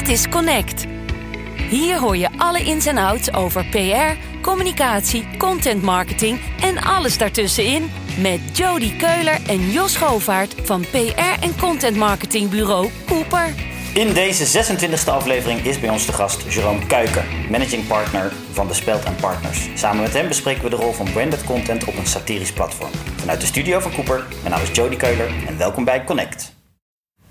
Dit is Connect. Hier hoor je alle ins en outs over PR, communicatie, content marketing en alles daartussenin met Jody Keuler en Jos Govaert van PR en content marketingbureau Cooper. In deze 26e aflevering is bij ons de gast Jerome Kuiken, managing partner van de Speld Partners. Samen met hem bespreken we de rol van branded content op een satirisch platform. Vanuit de studio van Cooper, mijn naam is Jody Keuler en welkom bij Connect.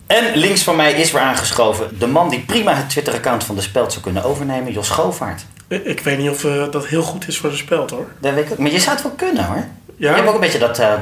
En links van mij is weer aangeschoven de man die prima het Twitter-account van de Speld zou kunnen overnemen, Jos Govaert. Ik weet niet of uh, dat heel goed is voor de Speld hoor. Dat weet ik ook. Maar je zou het wel kunnen hoor. Ja? Je hebt ook een beetje dat uh,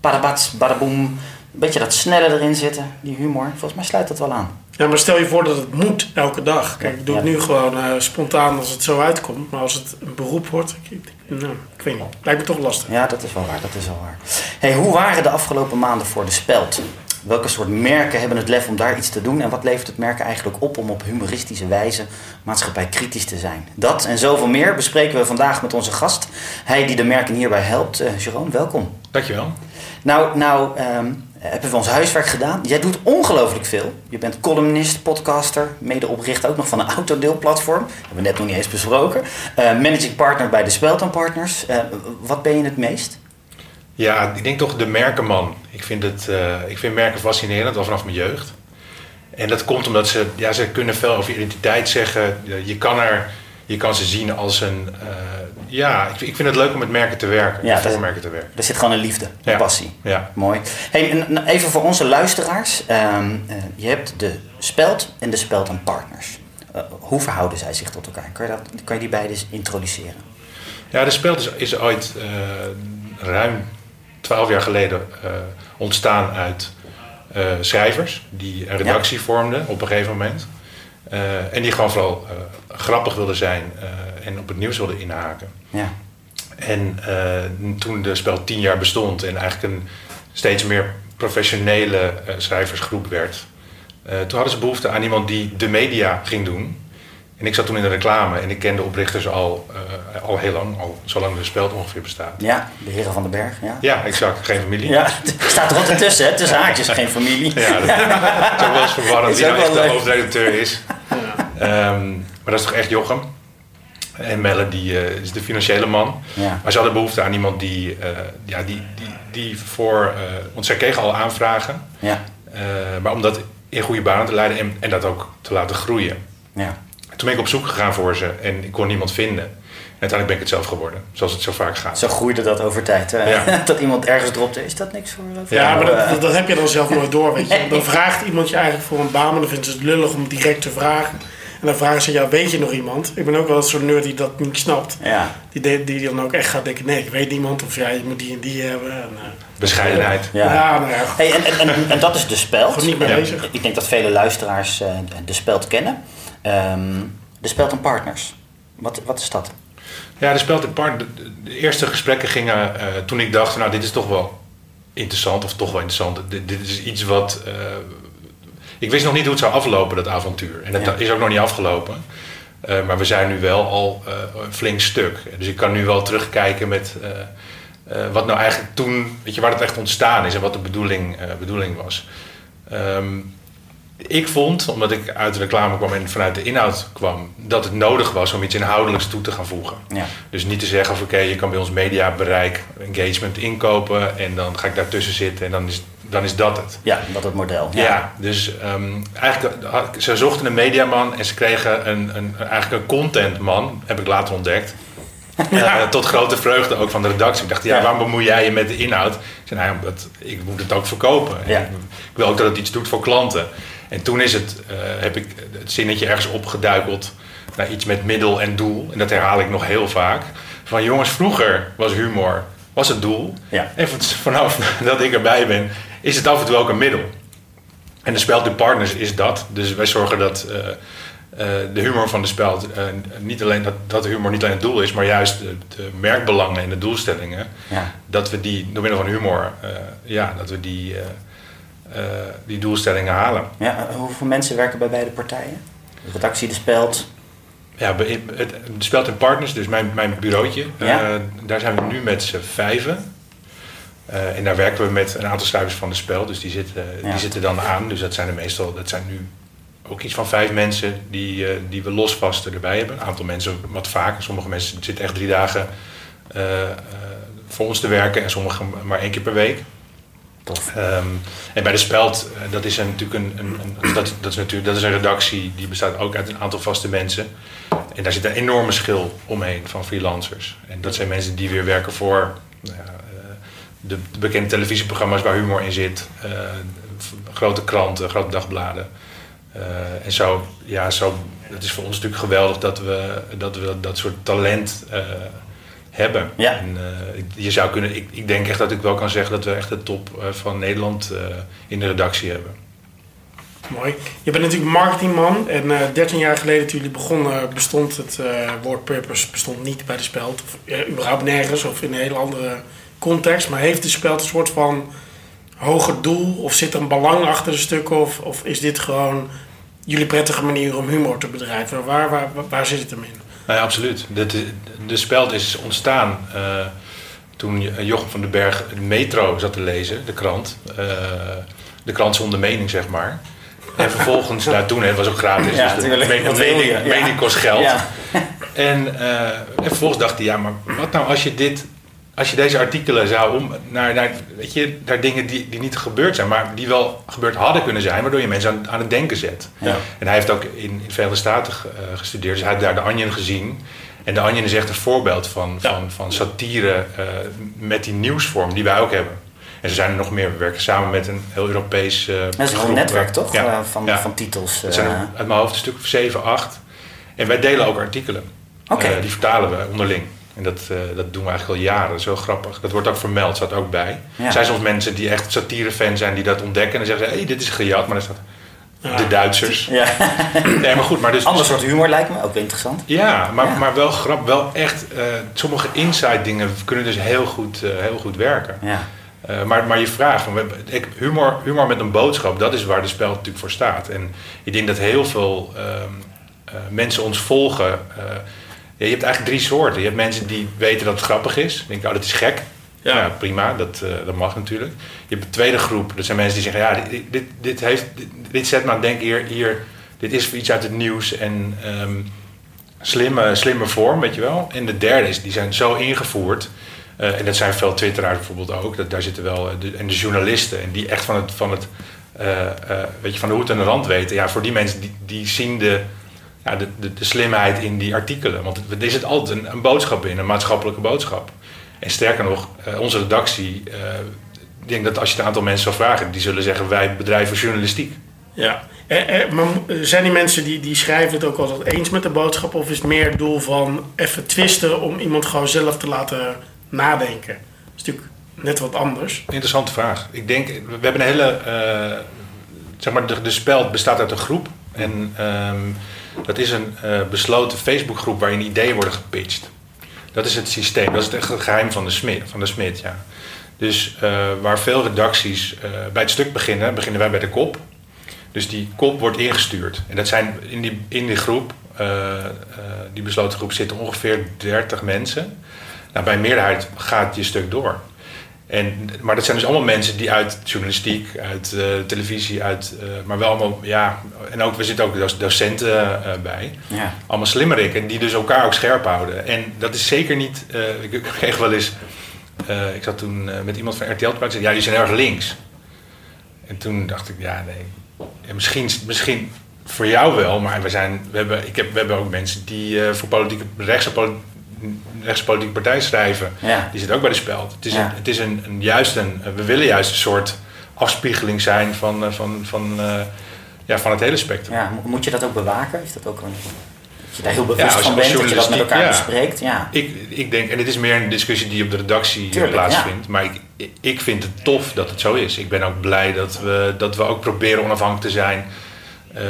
badabats, badaboom, een beetje dat snelle erin zitten, die humor. Volgens mij sluit dat wel aan. Ja, maar stel je voor dat het moet elke dag. Kijk, ik doe het nu gewoon uh, spontaan als het zo uitkomt. Maar als het een beroep wordt, ik, nou, ik weet niet. Lijkt me toch lastig. Ja, dat is wel waar. Dat is wel waar. Hey, hoe waren de afgelopen maanden voor de Speld? Welke soort merken hebben het lef om daar iets te doen? En wat levert het merk eigenlijk op om op humoristische wijze maatschappij kritisch te zijn? Dat en zoveel meer bespreken we vandaag met onze gast. Hij die de merken hierbij helpt. Uh, Jeroen, welkom. Dankjewel. Nou, nou um, hebben we ons huiswerk gedaan. Jij doet ongelooflijk veel. Je bent columnist, podcaster, medeoprichter ook nog van een autodeelplatform. Dat hebben we net nog niet eens besproken. Uh, managing partner bij de Spelton Partners. Uh, wat ben je het meest? Ja, ik denk toch de merkenman. Ik vind, het, uh, ik vind merken fascinerend, al vanaf mijn jeugd. En dat komt omdat ze, ja, ze kunnen veel over identiteit zeggen. Je kan, er, je kan ze zien als een... Uh, ja, ik, ik, vind het leuk om met merken te werken. Ja, voor merken te werken. Er zit gewoon een liefde, een ja. passie. Ja. Mooi. Hey, even voor onze luisteraars. Um, uh, je hebt de Speld en de Speld en Partners. hoe verhouden zij zich tot elkaar? Kan je, dat, kan je die beide introduceren? Ja, de Speld is, is ooit ruim twaalf jaar geleden uh, ontstaan uit uh, schrijvers die een redactie ja. vormden op een gegeven moment. Uh, en die gewoon vooral grappig wilden zijn en op het nieuws wilden inhaken. Ja. En toen de spel tien jaar bestond en eigenlijk een steeds meer professionele schrijversgroep werd, toen hadden ze behoefte aan iemand die de media ging doen. En ik zat toen in de reclame en ik ken de oprichters al, uh, al heel lang, al zolang de speld ongeveer bestaat. Ja, de heren van den Berg. Ja, ja exact. Geen familie. Ja, er staat er wat ertussen, hè? tussen haakjes, geen familie. Ja, dat, is ook wel eens verwarrend wie nou echt de hoofdredacteur is. Ja. Um, maar dat is toch echt Jochem. En Melle die, uh, is de financiële man. Ja. Maar ze hadden behoefte aan iemand die, uh, ja, die, die, die voor... want zij kregen al aanvragen. Ja. maar om dat in goede banen te leiden en, en dat ook te laten groeien. Ja toen ben ik op zoek gegaan voor ze en ik kon niemand vinden. En uiteindelijk ben ik het zelf geworden, zoals het zo vaak gaat. Zo groeide dat over tijd. Ja. dat iemand ergens dropte, is dat niks voor? voor ja, maar dat, dat, heb je dan zelf nooit door. Weet je. Dan vraagt iemand je eigenlijk voor een baan, maar dan vinden ze het lullig om direct te vragen. En dan vragen ze, ja, weet je nog iemand? Ik ben ook wel zo'n nerd die dat niet snapt. Ja. Die, die dan ook echt gaat denken, nee, ik weet niemand. Of ja, je moet die en die hebben. En, uh, Bescheidenheid. Ja, ja, nou ja. Hey, en, en, en, en, dat is de speld. niet mee bezig. Ik denk dat vele luisteraars uh, de speld kennen. Um, de Speld Partners. Wat, wat is dat? Ja, de Speld Partners. De eerste gesprekken gingen uh, toen ik dacht, nou dit is toch wel interessant, of toch wel interessant. Dit, dit is iets wat. Uh, ik wist nog niet hoe het zou aflopen, dat avontuur. En dat ja. is ook nog niet afgelopen. Uh, maar we zijn nu wel al een flink stuk. Dus ik kan nu wel terugkijken met wat nou eigenlijk toen, weet je, waar het echt ontstaan is en wat de bedoeling, bedoeling was. Um, ik vond, omdat ik uit de reclame kwam en vanuit de inhoud kwam, dat het nodig was om iets inhoudelijks toe te gaan voegen. Ja. Dus niet te zeggen van oké, je kan bij ons mediabereik, engagement inkopen en dan ga ik daartussen zitten en dan is, dan is dat het. Ja, dat het model. Ja, ja dus um, eigenlijk, ze zochten een mediaman en ze kregen een, een, eigenlijk een contentman, heb ik later ontdekt. Ja. Uh, tot grote vreugde ook van de redactie. Ik dacht, ja, waarom bemoei jij je met de inhoud? Ik zei, nou, omdat ik moet het ook verkopen. Ik wil ook dat het iets doet voor klanten. En toen is het, uh, heb ik het zinnetje ergens opgeduikeld naar iets met middel en doel. En dat herhaal ik nog heel vaak. Van jongens, vroeger was humor was het doel. Ja. En vanaf dat ik erbij ben, is het af en toe ook een middel. En de Speld Partners is dat. Dus wij zorgen dat uh, uh, de humor van de Speld niet alleen dat, dat de humor niet alleen het doel is, maar juist de, de merkbelangen en de doelstellingen. Ja. Dat we die door middel van humor, ja, dat we die die doelstellingen halen. Ja, hoeveel mensen werken bij beide partijen? De redactie De Speld? Ja, de Speld en Partners, dus mijn, mijn bureautje. Ja? Uh, daar zijn we nu met z'n vijven. Uh, en daar werken we met een aantal schrijvers van De Speld. Dus die zitten, Ja. die zitten dan aan. Dus dat zijn er meestal, dat zijn nu ook iets van vijf mensen die, eh, die we losvasten erbij hebben. Een aantal mensen wat vaker. Sommige mensen zitten echt drie dagen eh, eh, voor ons te werken en sommigen maar één keer per week. Ehm, en bij de Speld, eh, dat is een, natuurlijk een, een, een- dat, dat is natuurlijk dat is een redactie die bestaat ook uit een aantal vaste mensen. En daar zit een enorme schil omheen van freelancers. En dat zijn mensen die weer werken voor nou eh, de, de bekende televisieprogramma's waar humor in zit, eh, grote kranten, grote dagbladen. En zo, ja, zo, het is voor ons natuurlijk geweldig dat we dat, we dat soort talent eh, hebben. Ja. En, eh, je zou kunnen, ik, ik denk echt dat ik wel kan zeggen dat we echt de top eh, van Nederland eh, in de redactie hebben. Mooi. Je bent natuurlijk marketingman en eh 13 jaar geleden toen jullie begonnen bestond het eh, woord purpose bestond niet bij de speld. Of überhaupt nergens of in een hele andere context. Maar heeft de speld een soort van hoger doel of zit er een belang achter de stukken of, of is dit gewoon jullie prettige manier om humor te bedrijven? Waar, waar, waar, waar zit het hem in? Nou ja, absoluut. De, de, speld is ontstaan eh, toen Jochem van den Berg de Metro zat te lezen, de krant. Eh, de krant zonder mening, zeg maar. En vervolgens, nou toen, het was ook gratis, Ja, dus mening, kost geld. Ja. En, eh, en vervolgens dacht hij, ja, maar wat nou als je dit, als je deze artikelen zou om naar, naar, weet je, naar dingen die, die niet gebeurd zijn, maar die wel gebeurd hadden kunnen zijn, waardoor je mensen aan, aan het denken zet. Ja. En hij heeft ook in, in de Verenigde Staten eh, gestudeerd, dus hij heeft daar de Onion gezien. En de Onion is echt een voorbeeld van, Ja. van, van satire eh, met die nieuwsvorm die wij ook hebben. En er zijn er nog meer. We werken samen met een heel Europees eh Dat is een netwerk, toch? Ja. Van, Ja. van titels. Het zijn er uit mijn hoofd een stuk of 7, 8. En wij delen ook artikelen. Oké. Eh, die vertalen we onderling. En dat, eh, dat doen we eigenlijk al jaren. Dat is heel grappig. Dat wordt ook vermeld, staat ook bij. Ja. Er zijn soms mensen die echt satirefan zijn die dat ontdekken. En dan zeggen ze, hé, hey, dit is gejat. Maar dan staat Ja. de Duitsers. ja. Nee, maar goed. Maar dus, Ander soort humor lijkt me ook wel interessant. Ja, maar, Ja. maar wel grap. Wel echt, eh, sommige inside dingen kunnen dus heel goed, eh, heel goed werken. Ja. Eh, maar, maar je vraag, van, we- ik, humor, humor met een boodschap, dat is waar de spel natuurlijk voor staat. En ik denk dat heel veel ehm, eh, mensen ons volgen. Ja, je hebt eigenlijk drie soorten. Je hebt mensen die weten dat het grappig is. Denken, oh, dat is gek. Ja. Ja, prima, dat, eh, dat mag natuurlijk. Je hebt een tweede groep, dat zijn mensen die zeggen, ja, dit, dit, dit, heeft, dit, dit zet me aan het denken hier, hier, dit is iets uit het nieuws en ehm, slimme, slimme vorm, weet je wel. En de derde is, die zijn zo ingevoerd. eh, en dat zijn veel twitteraars bijvoorbeeld ook. Dat, daar zitten wel, eh, de, en de journalisten. En die echt van, het, van, het, eh, weet je, van de hoed en de rand weten. Ja, voor die mensen, die, die zien de, ja, de, de, de slimheid in die artikelen. Want er zit altijd een, een boodschap in, een maatschappelijke boodschap. En sterker nog, eh, onze redactie... eh, ik denk dat als je het aantal mensen zou vragen... die zullen zeggen, wij bedrijven journalistiek. Ja. Eh, eh, maar zijn die mensen die, die schrijven het ook altijd eens met de boodschap? Of is het meer het doel van even twisten om iemand gewoon zelf te laten nadenken? Dat is natuurlijk net wat anders. Interessante vraag. Ik denk, we hebben een hele, eh, zeg maar, de, de speld bestaat uit een groep. En ehm, dat is een eh, besloten Facebookgroep waarin ideeën worden gepitcht. Dat is het systeem, dat is het geheim van de smid, van de smid ja. Dus eh, waar veel redacties eh, bij het stuk beginnen, beginnen wij bij de kop. Dus die kop wordt ingestuurd. En dat zijn in die, in die groep, die besloten groep, zitten ongeveer 30 mensen. Nou, bij meerderheid gaat je stuk door. En, maar dat zijn dus allemaal mensen die uit journalistiek, uit eh, televisie, uit, eh, maar wel allemaal, ja, en ook, we zitten ook doc- docenten eh, bij. Ja. Allemaal slimmerikken, die dus elkaar ook scherp houden. En dat is zeker niet, ik kreeg wel eens, ik zat toen met iemand van RTL te praten, zei, ja, die zijn erg links. En toen dacht ik, ja, nee, ja, misschien, misschien voor jou wel, maar we, zijn, we, hebben, ik heb, we hebben ook mensen die voor politieke, rechtse, poli- rechtse politieke partij schrijven. Ja. Die zitten ook bij de speld. Het is, Ja. een, het is een, een, juist een, we willen juist een soort afspiegeling zijn van, eh, van, van, eh, ja, van het hele spectrum. Ja, mo- moet je dat ook bewaken? Is dat ook een, dat je daar heel bewust Ja, als- van bent, dat je dat met elkaar bespreekt? Ja. Ik, ik denk, en dit is meer een discussie die op de redactie eh, Tuurlijk, plaatsvindt, maar ik, ik vind het tof dat het zo is. Ik ben ook blij dat we, dat we ook proberen onafhankelijk te zijn. Eh,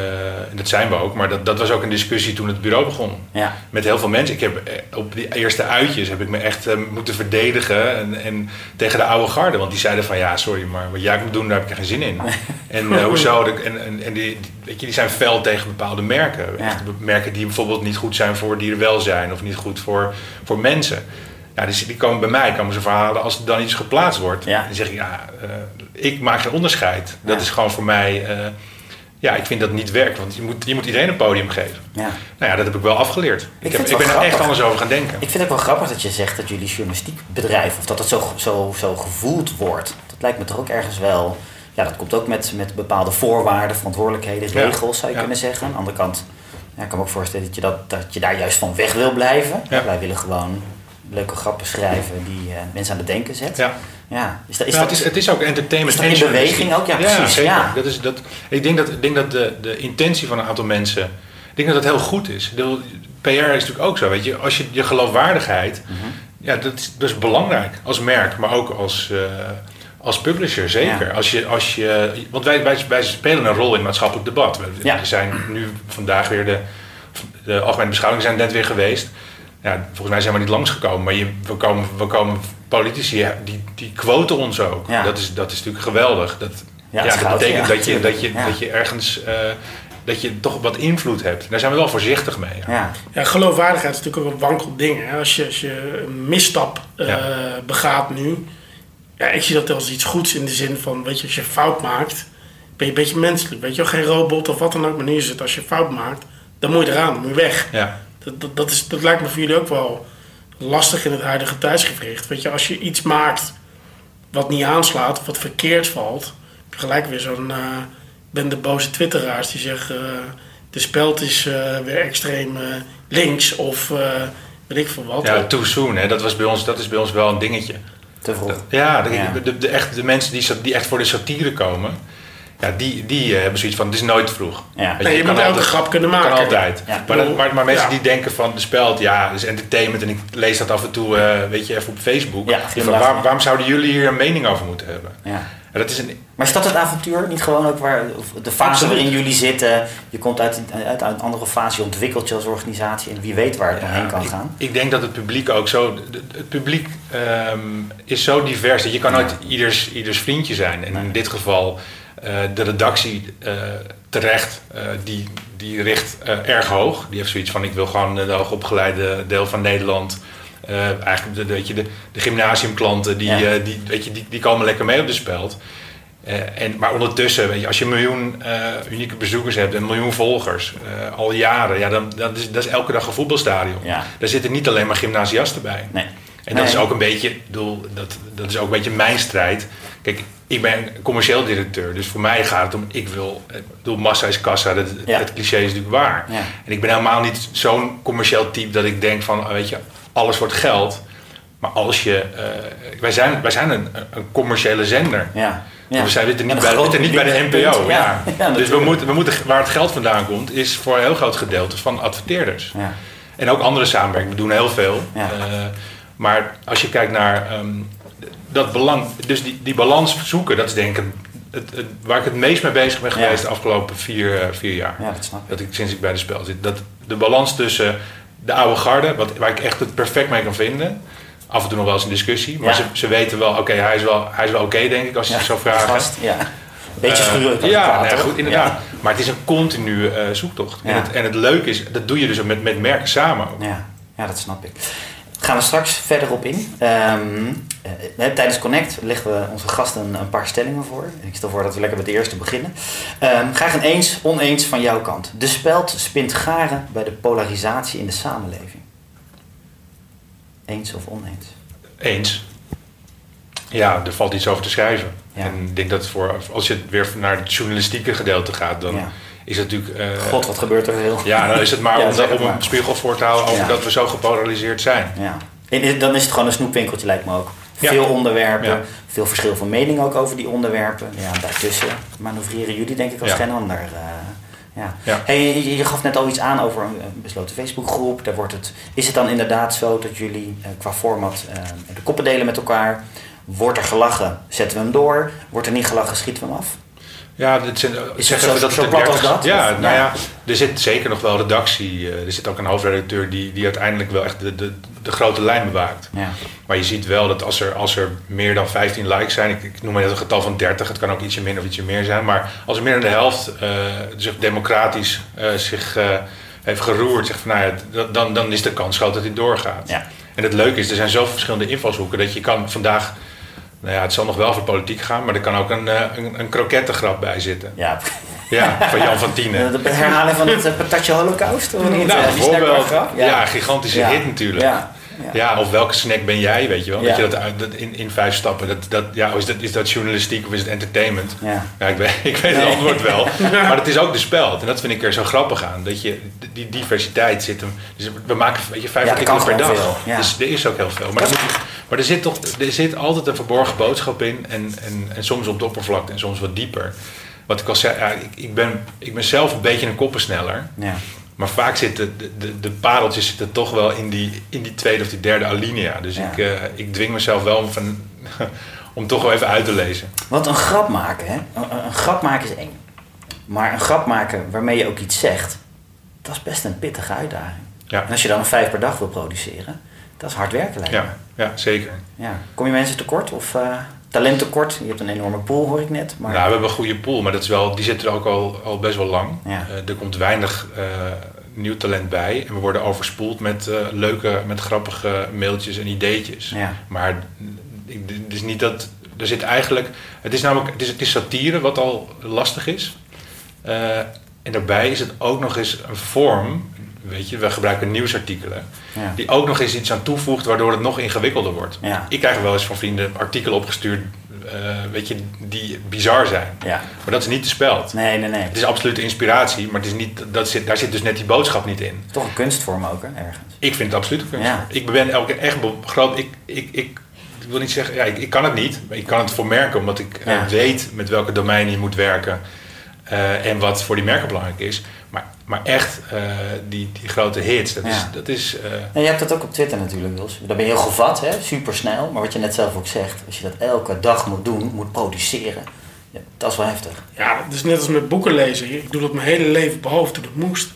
en dat zijn we ook, maar dat, dat was ook een discussie toen het bureau begon. Ja. Met heel veel mensen. Ik heb eh, op die eerste uitjes heb ik me echt eh, moeten verdedigen en, en tegen de oude garde. Want die zeiden van ja, sorry, maar wat jij moet doen, daar heb ik geen zin in. En hoezo? En, en, en die, weet je, die zijn fel tegen bepaalde merken. Ja. Merken die bijvoorbeeld niet goed zijn voor dierenwelzijn of niet goed voor, voor mensen. Ja, die, die komen bij mij, komen ze verhalen als er dan iets geplaatst wordt. Ja. Dan zeg ik, ja, ik maak geen onderscheid. Dat Ja. is gewoon voor mij. Ja, ik vind dat niet werkt, want je moet, je moet iedereen een podium geven. Ja. Nou ja, dat heb ik wel afgeleerd. Ik, heb, ik ben er echt anders over gaan denken. Ik vind het ook wel grappig dat je zegt dat jullie journalistiek bedrijf, of dat het zo, zo, zo gevoeld wordt. Dat lijkt me toch ook ergens wel. Ja, dat komt ook met, met bepaalde voorwaarden, verantwoordelijkheden, Ja. regels zou je Ja. kunnen zeggen. Aan de andere kant ja, ik kan me ook voorstellen dat je, dat, dat je daar juist van weg wil blijven. Wij willen gewoon leuke grappen schrijven die eh, mensen aan het denken zet. Ja. Ja, is dat, is Ja, dat, het, is, het is ook entertainment. is dat in beweging ook? Ja, precies, zeker. ja. Dat is, dat, ik denk dat, ik denk dat de, de intentie van een aantal mensen... Ik denk dat dat heel goed is. Bedoel, PR is natuurlijk ook zo. Weet je, als je je geloofwaardigheid... Mhm. Ja, dat is, dat is belangrijk. Als merk, maar ook als, eh, als publisher, zeker. Ja. Als je, als je, want wij, wij, wij spelen een rol in het maatschappelijk debat. We, Ja. zijn nu vandaag weer de, de algemene beschouwingen zijn net weer geweest. Ja, volgens mij zijn we niet langsgekomen, maar je, we, komen, we komen politici, die, die quoten ons ook. Ja. Dat, is, dat is natuurlijk geweldig. Dat, Ja, dat goud, betekent ja, dat, je, dat, je, dat je ergens eh, dat je toch wat invloed hebt. Daar zijn we wel voorzichtig mee. ja. ja. Ja, geloofwaardigheid is natuurlijk ook een wankel ding. Hè? Als, je, als je een misstap eh, Ja. begaat nu. Ja, ik zie dat als iets goeds in de zin van, weet je, als je fout maakt, ben je een beetje menselijk. Weet je geen robot of wat dan ook. Maar nu is het, als je fout maakt, dan moet je eraan, dan moet je weg. Ja. Dat, dat, dat, is, dat lijkt me voor jullie ook wel lastig in het huidige tijdsgevricht. Weet je, als je iets maakt wat niet aanslaat of wat verkeerd valt, heb je gelijk weer zo'n. eh ben de boze twitteraars die zeggen. eh, de speld is eh, weer extreem eh, links of eh, weet ik veel wat. Ja, too soon, hè? Dat, was bij ons, dat is bij ons wel een dingetje. Te vroeg. Ja, de, Ja. De, de, echt, de mensen die, die echt voor de satire komen, ja, die, die eh, hebben zoiets van, het is nooit te vroeg. Ja. Nee, je kan moet elke altijd- grap kunnen Kan maken. altijd. Ja. Maar, dat- maar, maar mensen Ja. die denken van de speld, ja, is entertainment en ik lees dat af en toe, eh, weet je, even op Facebook. Ja, van, glimlach. waar- waarom zouden jullie hier een mening over moeten hebben? Ja. Ja, dat is een, Maar is dat het avontuur? Niet gewoon ook waar de fase Absoluut. waarin jullie zitten. Je komt uit, uit, uit een andere fase, je ontwikkelt je als organisatie en wie weet waar het omheen kan ik, gaan. ik denk dat het publiek ook zo. Het publiek ehm, is zo divers dat je kan nooit ieders, ieders vriendje zijn. En in dit geval de redactie eh, terecht, eh, die, die richt eh, erg hoog. Die heeft zoiets van: ik wil gewoon de hoogopgeleide deel van Nederland. eh, eigenlijk de, weet je, de, de gymnasiumklanten die, Ja. eh, die, weet je, die, die komen lekker mee op de speld. Eh, en, maar ondertussen, weet je, als je een miljoen eh, unieke bezoekers hebt en een miljoen volgers eh, al jaren, ja, dan dat is, dat is elke dag een voetbalstadion. Ja. Daar zitten niet alleen maar gymnasiasten bij. Nee. En dat is ook een beetje, ik bedoel, dat, dat is ook een beetje mijn strijd. Kijk, ik ben commercieel directeur, dus voor mij gaat het om, ik wil, ik bedoel, massa is kassa, dat, Ja. het cliché is natuurlijk waar. Ja. En ik ben helemaal niet zo'n commercieel type dat ik denk van, oh, weet je, alles wordt geld. Maar als je, eh, wij zijn, wij zijn een, een commerciële zender. Ja. ja. We zijn zitten En niet, bij, zitten niet bij de NPO. Ja. Ja, dus we moeten, we moeten, waar het geld vandaan komt, is voor een heel groot gedeelte van adverteerders. Ja. En ook andere samenwerking. We doen heel veel. Ja. Eh, maar als je kijkt naar ehm, dat belang, dus die, die balans zoeken, dat is denk ik het, het- waar ik het meest mee bezig ben Ja. geweest de afgelopen vier, eh, vier jaar. ja, dat snap ik. Dat ik sinds ik bij de spel zit. Dat de balans tussen de oude garde, wat, waar ik echt het perfect mee kan vinden. Af en toe nog wel eens een discussie. Maar Ja. ze, ze weten wel, oké, hij is wel, hij is wel oké, denk ik, als je Ja, het zou vragen. Gast, ja. Beetje Eh, schuren. ja, nee, goed, inderdaad. Ja. Maar het is een continue eh, zoektocht. Ja. En, het, en het leuke is, dat doe je dus met, met merken samen. ook. Ja, ja, dat snap ik. Gaan we straks verder op in. Ehm, eh, tijdens Connect leggen we onze gasten een, een paar stellingen voor. Ik stel voor dat we lekker met de eerste beginnen. Ehm, graag een eens, oneens van jouw kant. De speld spint garen bij de polarisatie in de samenleving. Eens of oneens? Eens. Ja, er valt iets over te schrijven. Ja. En ik denk dat voor, als je weer naar het journalistieke gedeelte gaat, dan Ja. Is het natuurlijk. eh, God, wat gebeurt er veel? Ja, dan is het maar Ja, om, maar. een spiegel voor te houden over Ja. dat we zo gepolariseerd zijn. Ja. En dan is het gewoon een snoepwinkeltje, lijkt me ook. Veel onderwerpen, veel verschil van mening ook over die onderwerpen. Ja, daartussen manoeuvreren jullie denk ik als geen ander. eh, ja. Ja. Hey, je, gaf net al iets aan over een, besloten Facebookgroep. Daar wordt het, is het dan inderdaad zo dat jullie eh, qua format de koppen delen met elkaar? Wordt er gelachen, zetten we hem door. Wordt er niet gelachen, schieten we hem af? Ja, dit zijn, Is zeg het even zo- dat zo plat als 30 dat? Ja, Of- nou ja. er zit zeker nog wel redactie. eh, Er zit ook een hoofdredacteur die, die uiteindelijk wel echt de, de, de grote lijn bewaakt. Ja. Maar je ziet wel dat als er, als er meer dan 15 likes zijn, ik, ik noem maar net een getal van 30, het kan ook ietsje minder of ietsje meer zijn, maar als er meer dan de helft eh, zich democratisch eh, zich heeft geroerd, zegt van nou ja, dan, dan is de kans groot dat hij doorgaat. Ja. En het leuke is, er zijn zoveel verschillende invalshoeken dat je kan vandaag, nou ja, het zal nog wel voor politiek gaan, maar er kan ook een, eh, een, een krokettengrap bij zitten. Ja, Ja, van Jan van Tienen. Het herhalen van het eh, patatje holocaust? Of niet? Nou, Eh, bijvoorbeeld. grap? Ja, gigantische Ja. hit natuurlijk. Ja. Ja. of welke snack ben jij, weet je wel? Ja. Dat je dat, dat in, in vijf stappen, dat, dat, ja, is, dat, is dat journalistiek of is het entertainment? Ja. ik, weet, ik weet het Nee. antwoord wel. Maar het is ook de speld. En dat vind ik er zo grappig aan. Dat je, die diversiteit zit hem. Dus we maken weet je, vijf Ja, artikelen per dag. ja. Dus er is ook heel veel. Maar, er, moet- maar er zit toch er zit altijd een verborgen boodschap in. En, en, en soms op de oppervlakte en soms wat dieper. Wat ik al zei, ja, ik, ik, ben, ik ben zelf een beetje een koppensneller. Ja. Maar vaak zitten de, de, de pareltjes zitten toch wel in die, in die tweede of die derde alinea. Dus Ja. ik, eh, ik dwing mezelf wel om, van, om toch wel even uit te lezen. Want een grap maken, hè? Een, een- een grap maken is eng. Maar een grap maken waarmee je ook iets zegt, dat is best een pittige uitdaging. Ja, En als je dan een vijf per dag wil produceren, dat is hard werken lijkt ja, ja zeker. Ja. Kom je mensen tekort of eh talent tekort? Je hebt een enorme pool, hoor ik net. Maar Nou, we hebben een goede pool, maar dat is wel, die zit er ook al, al best wel lang. Ja. Eh, er komt weinig eh, nieuw talent bij. En we worden overspoeld met leuke, met grappige mailtjes en ideetjes. Ja. Maar het is niet dat... Er zit eigenlijk... Het is namelijk... Het is, het is satire, wat al lastig is. En daarbij is het ook nog eens een vorm... Weet je, we gebruiken nieuwsartikelen. Ja. Die ook nog eens iets aan toevoegt, waardoor het nog ingewikkelder wordt. Ja. Ik krijg wel eens van vrienden artikelen opgestuurd... eh, weet je, die bizar zijn. Ja. Maar dat is niet de speld. Nee, nee, nee. Het is absolute inspiratie, maar het is niet, dat zit, daar zit dus net die boodschap niet in. Toch een kunstvorm ook, hè, ergens. Ik vind het absoluut een kunst. Ja. Ik ben elke echt groot. Ik, ik, ik, ik wil niet zeggen, ja, ik, ik kan het niet, maar ik kan het voor merken, omdat ik weet met welke domeinen je moet werken eh, en wat voor die merken belangrijk is. Maar, maar echt, eh, die, die grote hits, dat is. Ja. Dat is eh, En je hebt dat ook op Twitter natuurlijk, Jos. Daar ben je heel gevat, hè? supersnel. Maar wat je net zelf ook zegt, als je dat elke dag moet doen, moet produceren, ja, dat is wel heftig. Ja, het is net als met boeken lezen. Ik doe dat mijn hele leven, behalve toen het moest.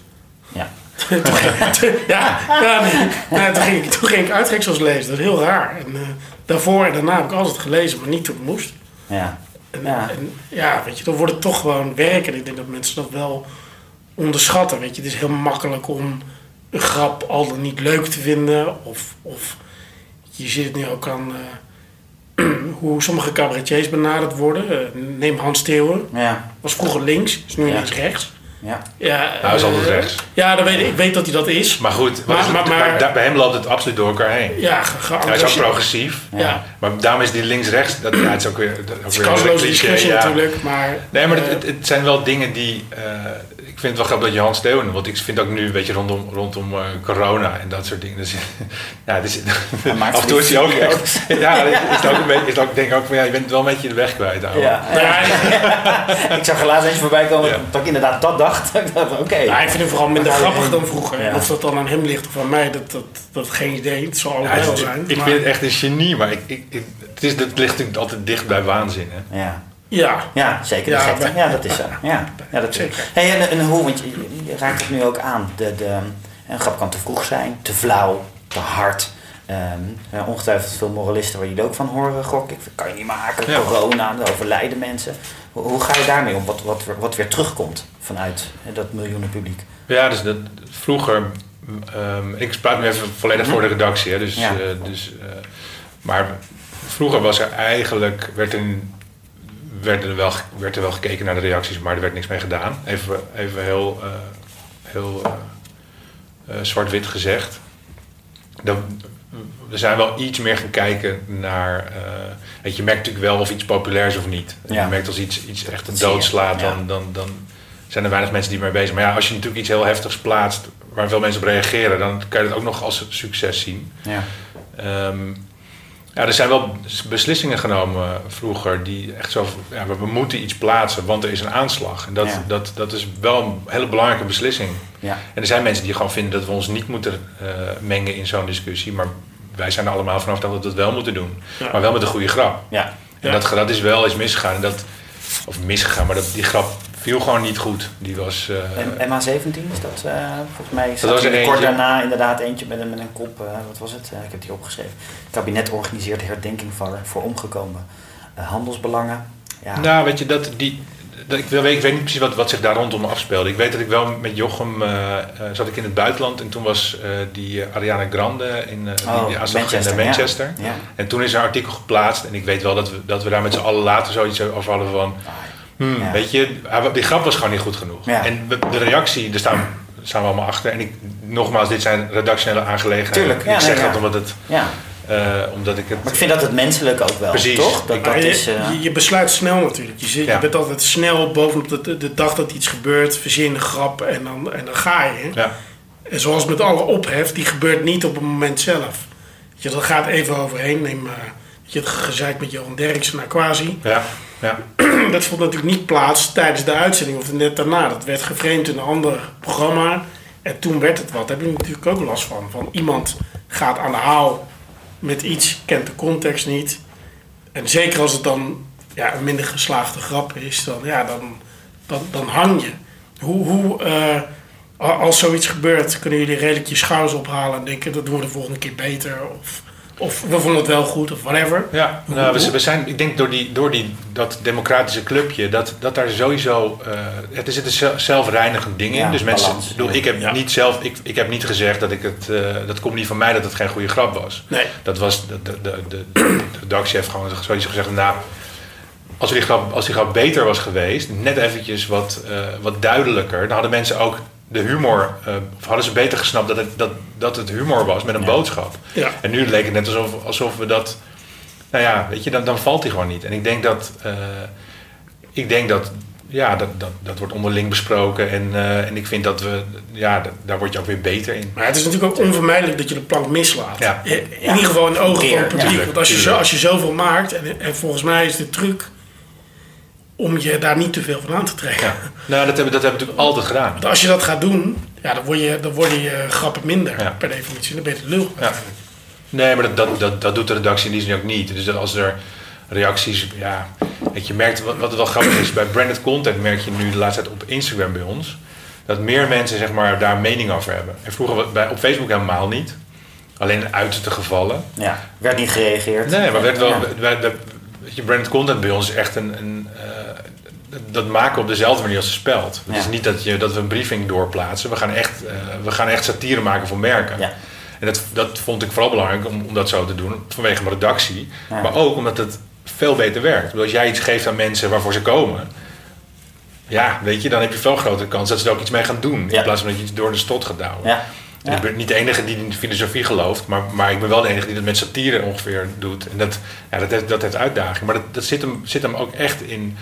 Ja. Toen ja, ja nee, nee, toen, ging ik, toen ging ik uittreksels lezen. Dat is heel raar. En, eh, daarvoor en daarna heb ik altijd gelezen, maar niet toen het moest. Ja. En Ja. ja. En, ja, weet je, dan wordt het toch gewoon werk. En ik denk dat mensen dat wel onderschatten. Weet je, het is heel makkelijk om een grap al dan niet leuk te vinden. Of, of je ziet het nu ook aan eh, hoe sommige cabaretiers benaderd worden. Eh, neem Hans Theeuwen. Ja. Was vroeger links, is nu Ja. ineens rechts. Ja. Ja, Hij is eh, altijd rechts. Ja, dat weet ik. ik weet dat hij dat is. maar goed, Maar- bij- hem loopt het absoluut door elkaar heen. Ja, ge- Hij is ook progressief. Ja. Maar daarom is die links-rechts, dat, ja, het is ook weer, dat, ook Het is weer een discussie ja. natuurlijk, maar... Nee, maar het, het, het zijn wel dingen die. eh, ik vind het wel grappig dat je Hans Steeuwen, want ik vind ook nu, weet je, rondom, rondom eh, corona en dat soort dingen. Dus, ja, dus, maakt af en toe is hij ook. echt- ja, is het ook een beetje, is ook, denk ik ook van ja, je bent wel een beetje de weg kwijt. ouwe. Ja. ja, ik zag laatst eentje voorbij komen Ja. dat ik inderdaad dat dacht. Ik dacht, Oké. Ja, ik vind hem vooral minder grappig dan vroeger. Ja. Of dat dan aan hem ligt of aan mij, dat, dat, dat geen idee. Het zal Ja, allebei wel zijn. ik maar- vind het echt een genie, maar ik, ik, ik- het, is, het ligt natuurlijk altijd dicht bij waanzin. Hè? Ja. Ja, Ja, zeker. De Ja, gekte. Ja, dat is zo. Ja, ja dat is Zeker. Hey, en, en hoe, want je, je raakt het nu ook aan. De, de, een grap kan te vroeg zijn, te flauw, te hard. Ehm, ongetwijfeld veel moralisten waar jullie ook van horen, gok ik. Kan je niet maken, Ja. corona, daar overlijden mensen. Hoe, hoe ga je daarmee om? Wat, wat, weer- wat weer terugkomt vanuit hè, dat miljoenen publiek? Ja, dus dat, vroeger, ehm, ik praat nu even volledig voor de redactie, hè, dus, Ja. eh, dus, eh, maar vroeger was er eigenlijk, werd er, werd, er wel, werd er wel gekeken naar de reacties, maar er werd niks mee gedaan. Even, even heel, eh, heel eh, eh, zwart-wit gezegd. Dan, we zijn wel iets meer gaan kijken naar. weet je, merkt natuurlijk wel of iets populair is of niet. Ja. Je merkt als iets, iets echt een doodslaat, ja. dan, dan, dan zijn er weinig mensen die mee bezig zijn. Maar ja, als je natuurlijk iets heel heftigs plaatst waar veel mensen op reageren, dan kan je dat ook nog als succes zien. Ja. Ehm, ja, er zijn wel beslissingen genomen vroeger die echt zo. Ja, we- moeten iets plaatsen, want er is een aanslag. En dat, Ja. dat, dat is wel een hele belangrijke beslissing. Ja. En er zijn mensen die gewoon vinden dat we ons niet moeten eh, mengen in zo'n discussie. Maar wij zijn er allemaal vanaf dat we dat wel moeten doen. Ja. Maar wel met een goede grap. Ja. En Ja. dat, dat is wel eens misgegaan. En dat, of misgegaan, maar dat, die grap viel gewoon niet goed. Die was. eh, En MH17 is dat, eh, volgens mij was er er kort daarna inderdaad eentje met een, met een kop, eh, wat was het? Ik heb die opgeschreven. Het kabinet organiseert herdenking voor, voor omgekomen handelsbelangen. Ja. Nou, weet je, dat, die, dat, ik, weet, ik weet niet precies wat, wat zich daar rondom afspeelde. Ik weet dat ik wel met Jochem zat ik in het buitenland en toen was die Ariana Grande in Oh, in Manchester, eh, Manchester. Ja. En toen is een artikel geplaatst en ik weet wel dat we, dat we daar met z'n allen later zoiets over hadden van... Hmm, Ja. Weet je, die grap was gewoon niet goed genoeg. Ja. En de reactie, daar staan, staan we allemaal achter. En ik, nogmaals, dit zijn redactionele aangelegenheden. Tuurlijk, ja, ik zeg nee, dat ja. omdat, het, Ja, eh, omdat ik het... maar ik vind dat het menselijk ook wel, Precies. toch? Dat, dat je, is... eh, je, je besluit snel natuurlijk. Je, zit, Ja. je bent altijd snel bovenop de, de, de dag dat iets gebeurt, verzin een grap en dan, en dan ga je. Ja, En zoals met alle ophef, die gebeurt niet op het moment zelf. Weet je, dat gaat even overheen. Neem eh, weet je, het gezeik met Johan Derksen naar Quasi. ja, ja. Dat vond natuurlijk niet plaats tijdens de uitzending of net daarna. Dat werd geframed in een ander programma. En toen werd het wat. Daar heb je natuurlijk ook last van. Van iemand gaat aan de haal met iets, kent de context niet. En zeker als het dan ja, een minder geslaagde grap is, dan, ja, dan, dan, dan hang je. Hoe, hoe eh, als zoiets gebeurt, kunnen jullie redelijk je schouders ophalen en denken dat doen we de volgende keer beter. Of, of we vonden het wel goed of whatever. Ja, nou, we, zijn, ik denk door, die, door die, dat democratische clubje, dat, dat daar sowieso, eh het is het een zel- zelfreinigend ding in. Dus mensen, balans. ik bedoel, ik heb Ja. niet zelf, ik, ik heb niet gezegd dat ik het, eh, dat komt niet van mij dat het geen goede grap was. Nee. Dat was, de, de, de, de, de redactie heeft gewoon zoiets gezegd, nou, als die, grap, als die grap beter was geweest, net eventjes wat, eh, wat duidelijker, dan hadden mensen ook de humor, eh, of hadden ze beter gesnapt dat het, dat, dat het humor was met een Ja. boodschap. Ja. En nu leek het net alsof, alsof we dat. Nou ja, weet je, dan, dan valt hij gewoon niet. En ik denk dat. eh, ik denk dat. Ja, dat, dat, dat wordt onderling besproken. En, eh, en ik vind dat we. Ja, dat- daar word je ook weer beter in. Maar het is natuurlijk ook onvermijdelijk dat je de plank mislaat. Ja. In, ieder geval in de ogen van het publiek. ja. Want als je, zo, als je zoveel maakt, en, en volgens mij is de truc om je daar niet te veel van aan te trekken. Ja. Nou, dat hebben, dat hebben we natuurlijk altijd gedaan. Want als je dat gaat doen, ja, dan, word je, dan worden je grappen minder Ja. per definitie. Dan ben je de lul. Ja. Nee, maar dat, dat, dat, dat doet de redactie in die zin ook niet. Dus als er reacties, ja, weet je, merkt wat, wat wel grappig is. Bij branded content merk je nu de laatste tijd op Instagram bij ons dat meer mensen zeg maar daar een mening over hebben. En vroeger bij, op Facebook helemaal niet. Alleen in uiterste gevallen. ja, werd niet gereageerd. Nee, maar werd wel, wij- weet je, branded content bij ons is echt een, een eh, dat maken we op dezelfde manier als de speld. Het Ja. is niet dat, je, dat we een briefing doorplaatsen. We gaan echt, eh, we gaan echt satire maken voor merken. Ja. En dat, dat vond ik vooral belangrijk om, om dat zo te doen, vanwege mijn redactie. Ja. Maar ook omdat het veel beter werkt. Bedoel, Als jij iets geeft aan mensen waarvoor ze komen, ja, weet je, dan heb je veel grotere kans dat ze er ook iets mee gaan doen. In plaats van dat je iets door de stot gaat douwen. Ik ben niet de enige die in de filosofie gelooft, maar, maar ik ben wel de enige die dat met satire ongeveer doet. En dat, ja, dat, heeft, dat heeft uitdaging. Maar dat, dat zit, hem, zit hem ook echt in.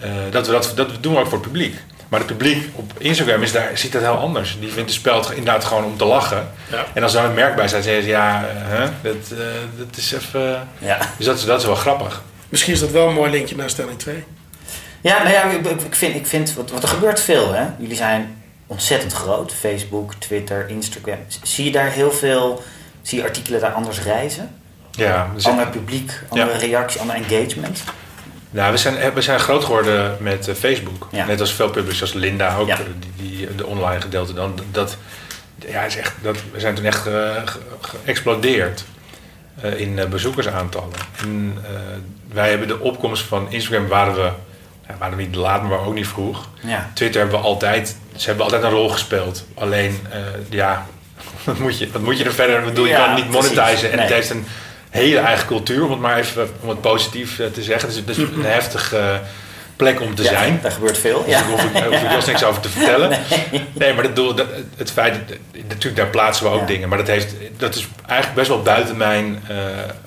Eh, dat, we dat, dat doen we ook voor het publiek. Maar het publiek op Instagram is daar, ziet dat heel anders. Die vindt de speld inderdaad gewoon om te lachen. Ja. En als er dan een merk bij staat, zeggen ze ja, eh, hè, dat, eh, dat is even. Ja. Dus dat is, dat is wel grappig. Misschien is dat wel een mooi linkje naar stelling 2. Ja, nou ja, ik, ik- ik vind, ik vind wat, wat er gebeurt veel. Hè? Jullie zijn ontzettend groot. Facebook, Twitter, Instagram. Zie je daar heel veel, zie je artikelen daar anders reizen? Ja, dus- Ander publiek, andere Ja. reactie, ander engagement. Nou, we zijn, eh, we zijn groot geworden met eh, Facebook. Ja. Net als veel publishers, zoals Linda ook, Ja. eh, die, die, de online gedeelte dan. Dat, ja, is echt, dat, we zijn toen echt ge- geëxplodeerd in bezoekersaantallen. En, wij hebben de opkomst van Instagram waren we, ja, waren we niet laat, maar ook niet vroeg. Ja. Twitter hebben we altijd, ze hebben altijd een rol gespeeld. Alleen, ja, wat moet, je, wat moet je er verder? Ik bedoel, je kan het niet monetizen en het heeft een hele eigen cultuur, om het maar even om het positief eh, te zeggen. Het is, het is een heftige plek om te Ja, zijn. Daar gebeurt veel. Dus Ja. daar hoef ik, hoef ik Jos niks over te vertellen. Nee, maar dat doel, dat, het feit, natuurlijk daar plaatsen we ook Ja. dingen, maar dat, heeft, dat is eigenlijk best wel buiten mijn eh,